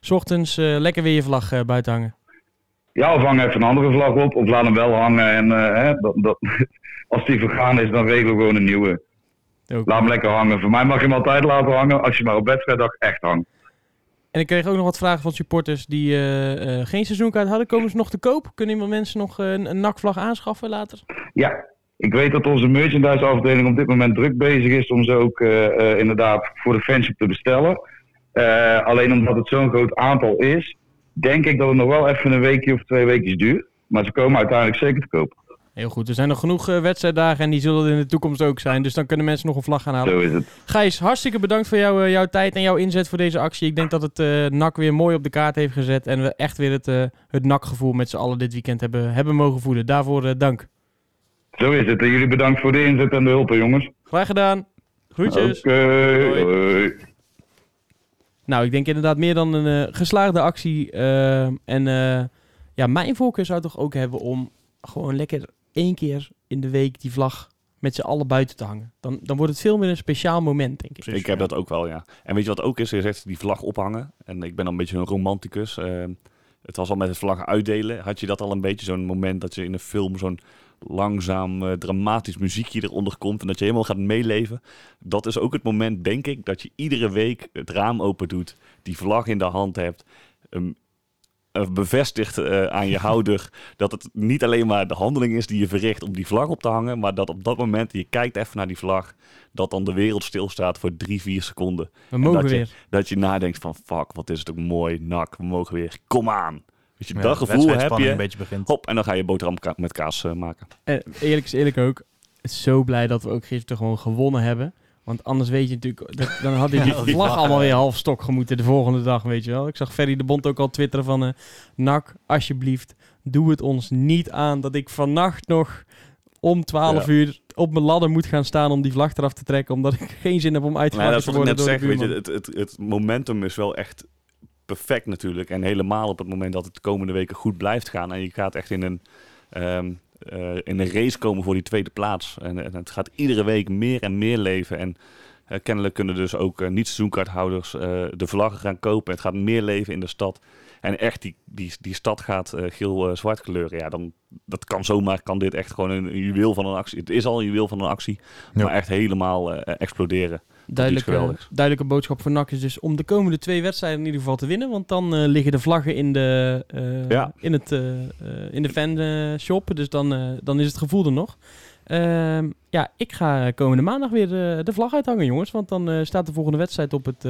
's ochtends eh, lekker weer je vlag eh, buiten hangen. Ja, of hang even een andere vlag op, of laat hem wel hangen. En eh, hè, dat, dat, (laughs) als die vergaan is, dan regelen we gewoon een nieuwe. Ook. Laat hem lekker hangen. Voor mij mag je hem altijd laten hangen, als je maar op wedstrijddag echt hangt. En ik kreeg ook nog wat vragen van supporters die eh, eh, geen seizoenkaart hadden. Komen ze nog te koop? Kunnen iemand mensen nog eh, een, NAC-vlag aanschaffen later? Ja, ik weet dat onze merchandise afdeling op dit moment druk bezig is om ze ook inderdaad voor de fanship te bestellen. Alleen omdat het zo'n groot aantal is, denk ik dat het nog wel even een weekje of twee weekjes duurt. Maar ze komen uiteindelijk zeker te koop. Heel goed, er zijn nog genoeg eh, wedstrijddagen en die zullen er in de toekomst ook zijn. Dus dan kunnen mensen nog een vlag gaan halen. Zo is het. Gijs, hartstikke bedankt voor jou, eh, jouw tijd en jouw inzet voor deze actie. Ik denk dat het eh NAC weer mooi op de kaart heeft gezet. En we echt weer het, het NAC-gevoel met z'n allen dit weekend hebben, hebben mogen voelen. Daarvoor dank. Zo is het. En jullie bedankt voor de inzet en de hulp, jongens. Graag gedaan. Groetjes. Oké. Nou, ik denk inderdaad meer dan een geslaagde actie. en ja, mijn voorkeur zou toch ook hebben om gewoon lekker één keer in de week die vlag met z'n allen buiten te hangen. Dan, dan wordt het veel meer een speciaal moment, denk ik. Ik heb dat ook wel, ja. En weet je wat ook is? Je zegt die vlag ophangen. En ik ben dan een beetje een romanticus. Eh, het was al met het vlaggen uitdelen. Had je dat al een beetje zo'n moment dat je in een film zo'n langzaam eh, dramatisch muziekje eronder komt en dat je helemaal gaat meeleven. Dat is ook het moment, denk ik, dat je iedere week het raam open doet, die vlag in de hand hebt, bevestigt eh, aan je houder dat het niet alleen maar de handeling is die je verricht om die vlag op te hangen, maar dat op dat moment je kijkt even naar die vlag, dat dan de wereld stilstaat voor drie, vier seconden. We mogen dat je- weer. Dat je nadenkt van fuck, wat is het ook mooi, nak, we mogen weer, kom aan. Weet je, Ja, dat gevoel heb je. een beetje begint. Hop, en dan ga je boterham ka- met kaas eh, maken. En eerlijk is eerlijk ook. Zo blij dat we ook gisteren gewoon gewonnen hebben. Want anders weet je natuurlijk... Dat, dan had (laughs) die Ja, die vlag allemaal ja. weer half stok gemoeten de volgende dag, weet je wel. Ik zag Ferry de Bond ook al twitteren van... eh Nak, alsjeblieft, doe het ons niet aan dat ik vannacht nog om 12 Ja. uur op mijn ladder moet gaan staan om die vlag eraf te trekken. Omdat ik geen zin heb om Maar uitgehaald dat te is wat ik worden net zeg, weet je, het, het, het momentum is wel echt perfect natuurlijk. En helemaal op het moment dat het de komende weken goed blijft gaan. En je gaat echt in een, ehm, eh, in een race komen voor die tweede plaats. En, en het gaat iedere week meer en meer leven. En eh, kennelijk kunnen dus ook eh, niet-seizoenkaarthouders de vlaggen gaan kopen. Het gaat meer leven in de stad. En echt, die, die, die stad gaat geel-zwart kleuren. Ja, dan dat kan zomaar, kan dit echt gewoon een, een juweel van een actie. Het is al een juweel van een actie, Ja. maar echt helemaal exploderen. Duidelijke, duidelijke boodschap voor NAC is dus om de komende twee wedstrijden in ieder geval te winnen. Want dan eh, liggen de vlaggen in de, eh, Ja. in het, eh, in de fanshop. dus dan, dan is het gevoel er nog. Ehm, ja, ik ga komende maandag weer eh, de vlag uithangen, jongens. Want dan staat de volgende wedstrijd op het,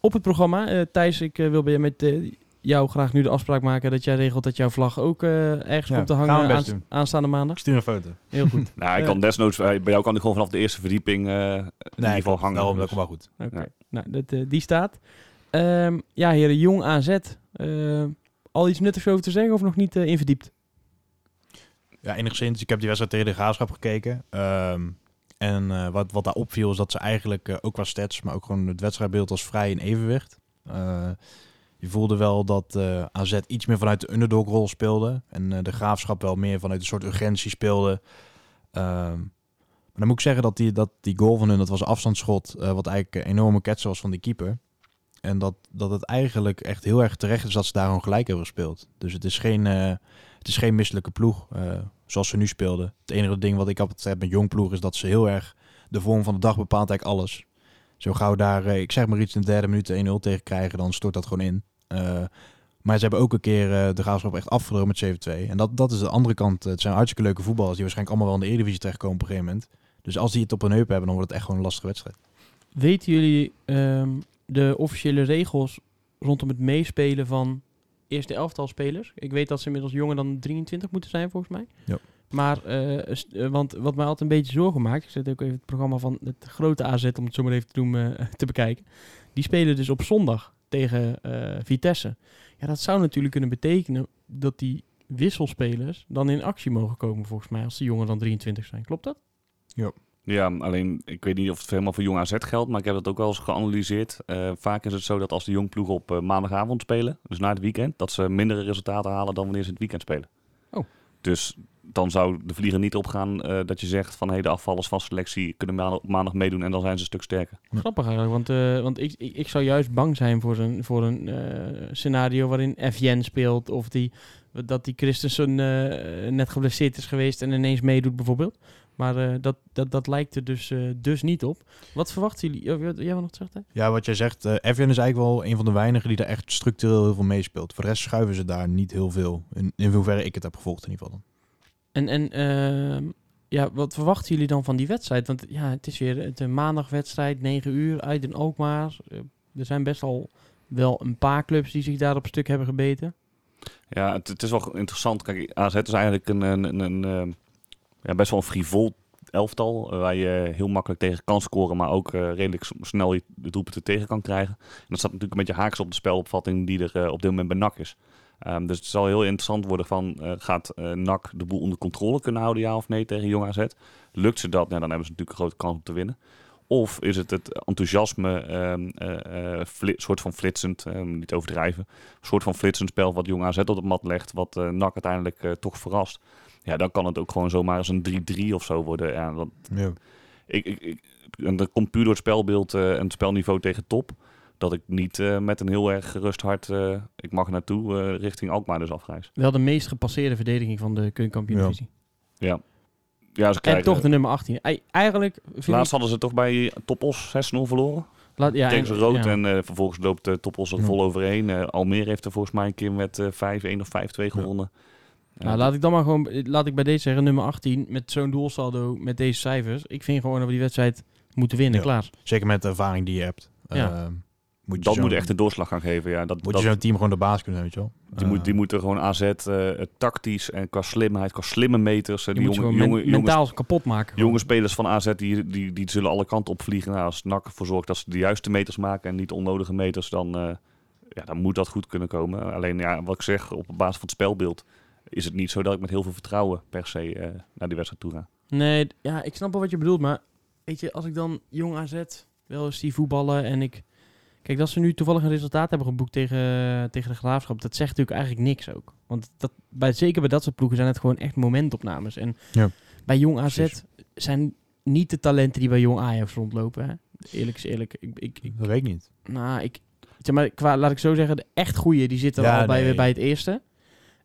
op het programma. Thijs, ik wil bij met eh, jou graag nu de afspraak maken dat jij regelt dat jouw vlag ook eh, ergens Ja, komt te gaan we hangen doen. aanstaande maandag. Ik stuur een foto. Heel goed. (laughs) Nou, ik Eh, kan desnoods, bij bij jou kan ik gewoon vanaf de eerste verdieping eh in ieder geval hangen. Daarom, dat komt wel goed. Oké, Ja. nou, dat, eh, die staat. Ehm, ja, heren, Jong AZ. Eh, al iets nuttigs over te zeggen of nog niet eh in verdiept? Ja, enigszins. Ik heb die wedstrijd tegen de Graafschap gekeken. Ehm, en eh, wat, wat daar opviel is dat ze eigenlijk, eh, ook qua stats, maar ook gewoon het wedstrijdbeeld was vrij in evenwicht. Je voelde wel dat eh, AZ iets meer vanuit de underdog-rol speelde. En eh, de Graafschap wel meer vanuit een soort urgentie speelde. Ehm, maar dan moet ik zeggen dat die, dat die goal van hun, dat was een afstandsschot, eh, wat eigenlijk een enorme ketsen was van die keeper. En dat, dat het eigenlijk echt heel erg terecht is dat ze daar gewoon gelijk hebben gespeeld. Dus het is geen, het is geen misselijke ploeg zoals ze nu speelden. Het enige ding wat ik altijd heb met jong ploeg is dat ze heel erg de vorm van de dag bepaalt eigenlijk alles. Zo gauw daar, ik zeg maar iets in de derde minuut 1-0 tegen krijgen, dan stort dat gewoon in. Eh, maar ze hebben ook een keer eh, de graafschap echt afgedroomd met 7-2. En dat, dat is de andere kant. Het zijn hartstikke leuke voetballers die waarschijnlijk allemaal wel in de Eredivisie terechtkomen op een gegeven moment. Dus als die het op een heup hebben, dan wordt het echt gewoon een lastige wedstrijd. Weten jullie ehm, de officiële regels rondom het meespelen van eerste elftal spelers? Ik weet dat ze inmiddels jonger dan 23 moeten zijn, volgens mij. Ja. Maar, eh, eh, want wat mij altijd een beetje zorgen maakt, ik zet ook even het programma van het grote AZ, om het zo maar even te, doen, eh, te bekijken. Die spelen dus op zondag tegen eh, Vitesse. Ja, dat zou natuurlijk kunnen betekenen dat die wisselspelers dan in actie mogen komen, volgens mij, als ze jonger dan 23 zijn. Klopt dat? Ja, alleen ik weet niet of het helemaal voor Jong AZ geldt, maar ik heb dat ook wel eens geanalyseerd. Eh, vaak is het zo dat als de Jong ploeg op eh, maandagavond spelen, dus na het weekend, dat ze mindere resultaten halen dan wanneer ze het weekend spelen. Oh. Dus dan zou de vlieger niet opgaan eh, dat je zegt van hey, de afvallers van selectie kunnen maandag, maandag meedoen en dan zijn ze een stuk sterker. Ja. Grappig eigenlijk, want, eh, want ik, ik, ik zou juist bang zijn voor een, voor een eh, scenario waarin Fjen speelt of die, dat die Christensen eh, net geblesseerd is geweest en ineens meedoet bijvoorbeeld. Maar eh, dat, dat, dat lijkt er dus, eh, dus niet op. Wat verwachten jullie? Oh, Jij wil nog zeggen? Hè? Ja, wat jij zegt, eh Evian is eigenlijk wel een van de weinigen die daar echt structureel heel veel meespeelt. Voor de rest schuiven ze daar niet heel veel. In, in hoeverre ik het heb gevolgd in ieder geval. dan. En, en ehm, ja, wat verwachten jullie dan van die wedstrijd? Want ja, het is weer een maandagwedstrijd, 9 uur, uit in Alkmaar. Eh, er zijn best al wel een paar clubs die zich daar op stuk hebben gebeten. Ja, het, is wel interessant. Kijk, AZ is eigenlijk een, een, een, een, eh, ja, best wel een frivol elftal. eh, waar je heel makkelijk tegen kan scoren, maar ook eh, redelijk snel je de doelpunten tegen kan krijgen. En dat staat natuurlijk een beetje haaks op de spelopvatting die er eh, op dit moment bij NAC is. Ehm, dus het zal heel interessant worden van, eh, gaat eh NAC de boel onder controle kunnen houden, ja of nee, tegen Jong AZ? Lukt ze dat, nou, dan hebben ze natuurlijk een grote kans om te winnen. Of is het het enthousiasme, fli- soort van flitsend, niet overdrijven, een soort van flitsend spel wat Jong AZ op de mat legt, wat NAC uiteindelijk toch verrast. Ja, dan kan het ook gewoon zomaar eens een 3-3 of zo worden. Ja, dat, Ja. ik, ik, ik, en dat komt puur door het spelbeeld en het spelniveau tegen top. Dat ik niet eh, met een heel erg gerust hart, eh, ik mag naartoe, eh, richting Alkmaar dus afreis. Wel de meest gepasseerde verdediging van de keukenkampioen-divisie. Ja. Ja, ze En krijgen... toch de nummer 18. Ei- Eigenlijk vind Laatst ik... hadden ze toch bij Topos 6-0 verloren. Laat, ja, tegen ze en- rood ja. en vervolgens loopt uh, Topos er Ja. vol overheen. Almere heeft er volgens mij een keer met eh 5-1 of 5-2 gewonnen. Ja, Nou, laat ik dan maar gewoon, laat ik bij deze zeggen, nummer 18 met zo'n doelsaldo met deze cijfers. Ik vind gewoon dat we die wedstrijd moeten winnen, Ja. klaar. Zeker met de ervaring die je hebt. Ja. Ehm, Moet dat moet echt de doorslag gaan geven. Ja, dat, Moet dat, je zo'n team gewoon de baas kunnen zijn, weet je wel. die, Eh, moet, die moeten gewoon AZ eh, tactisch en qua slimheid, qua slimme meters. eh, Je die jonge, gewoon jonge, men- jonge, mentaal kapot maken. jonge spelers van AZ die, die, die zullen alle kanten opvliegen. Nou, als NAC ervoor zorgt dat ze de juiste meters maken en niet onnodige meters, dan, eh, ja, dan moet dat goed kunnen komen. Alleen ja, wat ik zeg, op basis van het spelbeeld is het niet zo dat ik met heel veel vertrouwen per se eh, naar die wedstrijd toe ga. Nee, ja, ik snap wel wat je bedoelt, maar weet je, als ik dan jong AZ wel eens die voetballen en ik... Kijk, dat ze nu toevallig een resultaat hebben geboekt tegen, tegen de Graafschap, dat zegt natuurlijk eigenlijk niks ook. Want dat, bij, zeker bij dat soort ploegen zijn het gewoon echt momentopnames. En Ja. bij jong AZ Precies. zijn niet de talenten die bij jong Ajax rondlopen. Hè? Eerlijk is eerlijk. Ik, ik, ik, Dat weet ik niet. nou, ik, zeg maar, qua, laat ik zo zeggen, de echt goeie, die zitten Ja, al bij, nee. bij het eerste.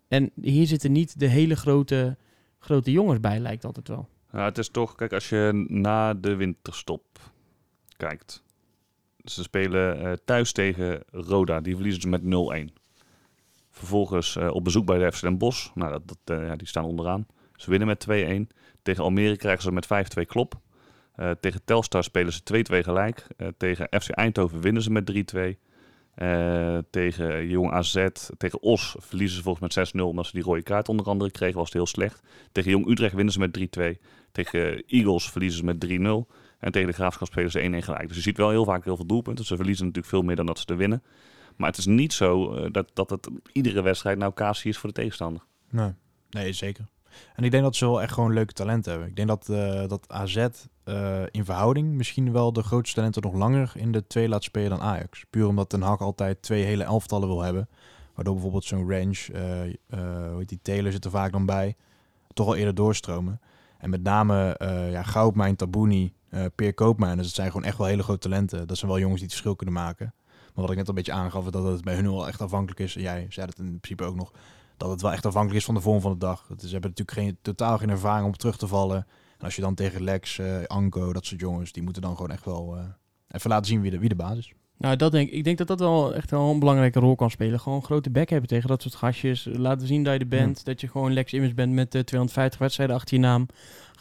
En hier zitten niet de hele grote, grote jongens bij, lijkt altijd wel. Nou, het is toch, kijk, als je na de winterstop kijkt. Ze spelen eh, thuis tegen Roda, die verliezen ze met 0-1. Vervolgens eh, op bezoek bij de FC Den Bosch, nou, dat, dat, eh, ja, die staan onderaan. Ze winnen met 2-1. Tegen Almere krijgen ze met 5-2 klop. Eh, tegen Telstar spelen ze 2-2 gelijk. Eh, tegen FC Eindhoven winnen ze met 3-2. Eh, tegen Jong AZ, tegen Os verliezen ze volgens met 6-0 omdat ze die rode kaart onder andere kregen. Was het heel slecht. Tegen Jong Utrecht winnen ze met 3-2. Tegen Eagles verliezen ze met 3-0. En tegen de Graafschap spelen ze 1-1 gelijk. Dus je ziet wel heel vaak heel veel doelpunten. Ze verliezen natuurlijk veel meer dan dat ze er winnen. Maar het is niet zo eh, dat, dat het iedere wedstrijd nou casie is voor de tegenstander. Nee. nee, zeker. En ik denk dat ze wel echt gewoon leuke talenten hebben. Ik denk dat, eh, dat AZ eh, in verhouding misschien wel de grootste talenten nog langer in de twee laat spelen dan Ajax. Puur omdat Ten Hag altijd twee hele elftallen wil hebben. Waardoor bijvoorbeeld zo'n range, hoe heet die Taylor zit er vaak dan bij, toch al eerder doorstromen. En met name ja, Goudmijn, Tabouni, eh Peer Koopmijn, dus het zijn gewoon echt wel hele grote talenten. Dat zijn wel jongens die het verschil kunnen maken. Maar wat ik net al een beetje aangaf, dat het bij hun wel echt afhankelijk is. En jij zei het in principe ook nog, dat het wel echt afhankelijk is van de vorm van de dag. Ze hebben natuurlijk geen, totaal geen ervaring om terug te vallen. En als je dan tegen Lex, eh, Anko, dat soort jongens, die moeten dan gewoon echt wel eh, even laten zien wie de, wie de baas is. Nou, dat denk ik. Ik denk dat dat wel echt wel een belangrijke rol kan spelen. Gewoon grote bek hebben tegen dat soort gastjes. Laten zien dat je er bent. Dat je gewoon Lex Immers bent met eh, 250 wedstrijden achter je naam.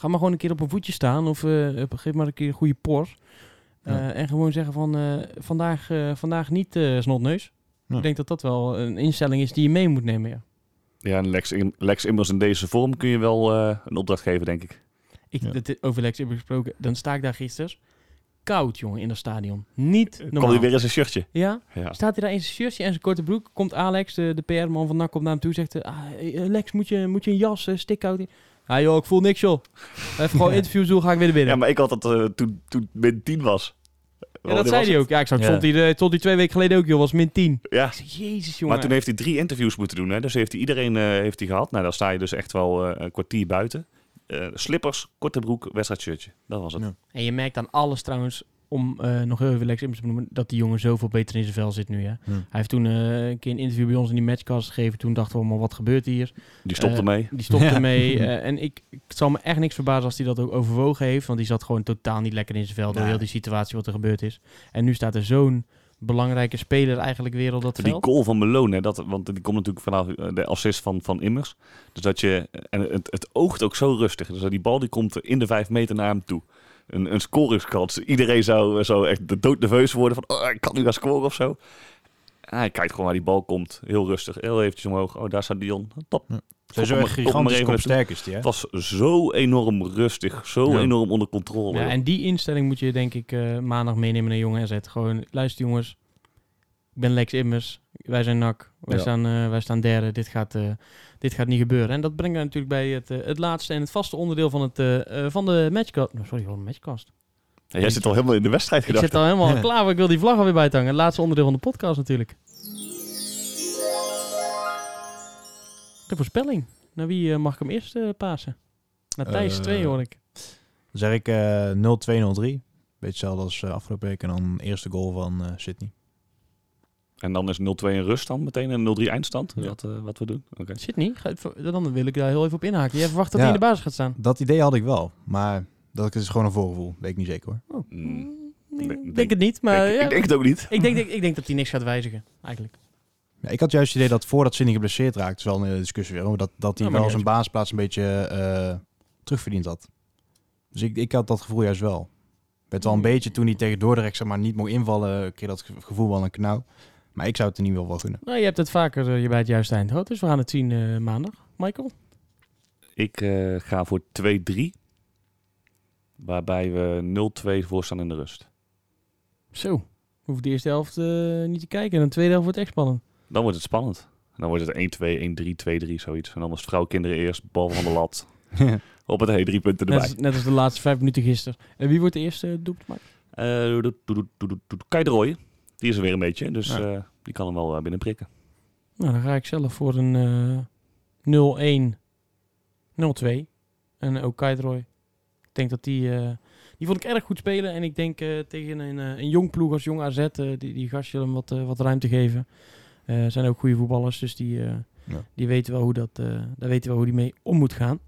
Ga maar gewoon een keer op een voetje staan. Of eh, geef maar een keer een goede por. Eh, Ja. En gewoon zeggen van eh, vandaag, eh, vandaag niet eh snotneus. Ja. Ik denk dat dat wel een instelling is die je mee moet nemen. Ja. Ja, en Lex, Im- Lex Immers in deze vorm kun je wel eh, een opdracht geven, denk ik. Ik, Ja. dat, over Lex Immers gesproken, dan sta ik daar gisteren. Koud, jongen, in dat stadion. Niet normaal. hij weer in zijn shirtje. Ja, Ja. Staat hij daar in zijn shirtje en zijn korte broek? Komt Alex, de, de PR-man van NAC, komt naar hem toe zegt... ah, Lex, moet je, moet je een jas, uh, stickhout? Ja joh, ik voel niks joh. Even gewoon (laughs) interviews doen, ga ik weer naar binnen. Ja, maar ik had dat eh, toen, toen min 10 was. Ja, dat die zei hij ook. Ja, ik zag, Ja. stond, hij, eh, stond hij twee weken geleden ook joh, was min 10. Ja, jezus jongen. maar toen heeft hij drie interviews moeten doen. Hè? Dus heeft hij iedereen eh, heeft hij gehad. Nou, dan sta je dus echt wel eh, een kwartier buiten. Eh, slippers, korte broek, wedstrijdshirtje. Dat was het. Ja. En je merkt aan alles trouwens, om eh, nog heel even Lex Immers te noemen, dat die jongen zoveel beter in zijn vel zit nu. Hè. Hm. Hij heeft toen eh, een keer een interview bij ons in die matchcast gegeven. Toen dachten we allemaal, wat gebeurt hier? Die stopt Eh, ermee. Die stopte Ja. ermee. (laughs) eh, en ik, het zal me echt niks verbazen als hij dat ook overwogen heeft. Want die zat gewoon totaal niet lekker in zijn vel door Nee. heel die situatie wat er gebeurd is. En nu staat er zo'n belangrijke speler eigenlijk weer op dat Die veld. goal van Malone, hè, dat, want die komt natuurlijk vanaf de assist van, van Immers. Dus dat je, en het, het oogt ook zo rustig. Dus dat die bal die komt in de vijf meter naar hem toe. Een, een scoringskans. Iedereen zou, zou echt doodnerveus worden van, oh, ik kan nu gaan scoren of zo. En hij kijkt gewoon waar die bal komt. Heel rustig, heel eventjes omhoog. Oh, daar staat Dion. Top. Ze is Top zo er gigantisch is die, hè? Het was zo enorm rustig, zo Ja. enorm onder controle. Ja, en die instelling moet je denk ik eh, maandag meenemen naar Jong RZ. Gewoon, luister jongens, ben Lex Immers, wij zijn NAC, wij, Ja. staan, eh, wij staan derde, dit gaat, eh, dit gaat niet gebeuren. En dat brengt me natuurlijk bij het, eh, het laatste en het vaste onderdeel van, het, eh, eh, van de matchcast. Oh, sorry, van de matchcast. Ja, jij zit al helemaal in de wedstrijd Ik gedacht. zit al helemaal Ja. (laughs) klaar, maar ik wil die vlag alweer bijtangen. Het laatste onderdeel van de podcast natuurlijk. De voorspelling. Naar wie mag ik hem eerst pasen? Naar Thijs Eh, 2 hoor ik. Dan zeg ik eh 0-2-0-3. Beetje hetzelfde als afgelopen week. En dan eerste goal van eh, Sydney. En dan is 0-2 een ruststand meteen en 0-3 eindstand. Ja. Wat, eh, wat we doen. Oké. Zit niet. Ga- Dan wil ik daar heel even op inhaken. Jij verwacht dat Ja. hij in de basis gaat staan? Dat idee had ik wel. Maar dat ik het is gewoon een voorgevoel. Weet ik niet zeker hoor. Mm. Ik denk- denk, het niet, maar ik, ja. ik denk het ook niet. ik, denk, ik, ik denk dat hij niks gaat wijzigen, eigenlijk. Ja, ik had juist het idee dat voordat Sydney geblesseerd raakt, is wel een discussie weer, dat, dat hij wel zijn basisplaats een beetje eh terugverdiend had. Dus ik, ik had dat gevoel juist wel. werd wel een beetje toen hij tegen Dordrecht zeg maar, niet mocht invallen, kreeg dat ge- gevoel wel een knauw. Maar ik zou het in ieder geval wel gunnen. Nou, je hebt het vaker eh, je bij het juiste eind gehad, dus we gaan het zien eh, maandag. Michael? Ik eh, ga voor 2-3. Waarbij we 0-2 voor staan in de rust. Zo, hoeft de eerste helft eh, niet te kijken en de tweede helft wordt echt spannend. Dan wordt het spannend. Dan wordt het 1-2, 1-3, 2-3, zoiets. En dan is vrouw, kinderen eerst, bal van de lat. Op het hey, drie punten Net erbij. als, net als de laatste vijf minuten gisteren. En wie wordt de eerste uh, doelpunt? Eh, doe- Kai de Roy. Die is er weer een beetje, dus Ja. eh, die kan hem wel eh, binnenprikken. Nou, dan ga ik zelf voor een eh 0-1, 0-2. En ook Kaitroy. Ik denk dat die... eh, die vond ik erg goed spelen. En ik denk eh, tegen een, eh, een jong ploeg als Jong AZ... eh, die, die gastje hem wat, eh, wat ruimte geven. Eh zijn ook goede voetballers, dus die, eh, Ja. die weten wel hoe dat... eh daar weten wel hoe die mee om moet gaan.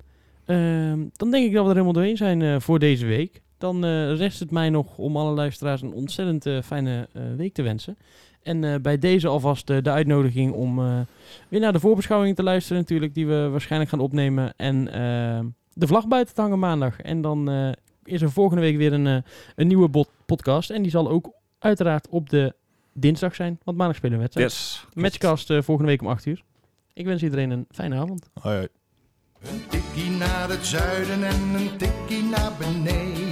Ehm, dan denk ik dat we er helemaal doorheen zijn eh, voor deze week. Dan eh, rest het mij nog om alle luisteraars een ontzettend eh, fijne eh, week te wensen. En eh, bij deze alvast de uitnodiging om eh, weer naar de voorbeschouwing te luisteren natuurlijk, die we waarschijnlijk gaan opnemen. En de vlag buiten te hangen maandag. En dan eh, is er volgende week weer een, eh, een nieuwe bot- podcast. En die zal ook uiteraard op de dinsdag zijn, want maandag spelen we een wedstrijd. Yes. Matchcast eh, volgende week om 8 uur. Ik wens iedereen een fijne avond. Hoi, hoi. Een tikkie naar het zuiden en een tikkie naar beneden.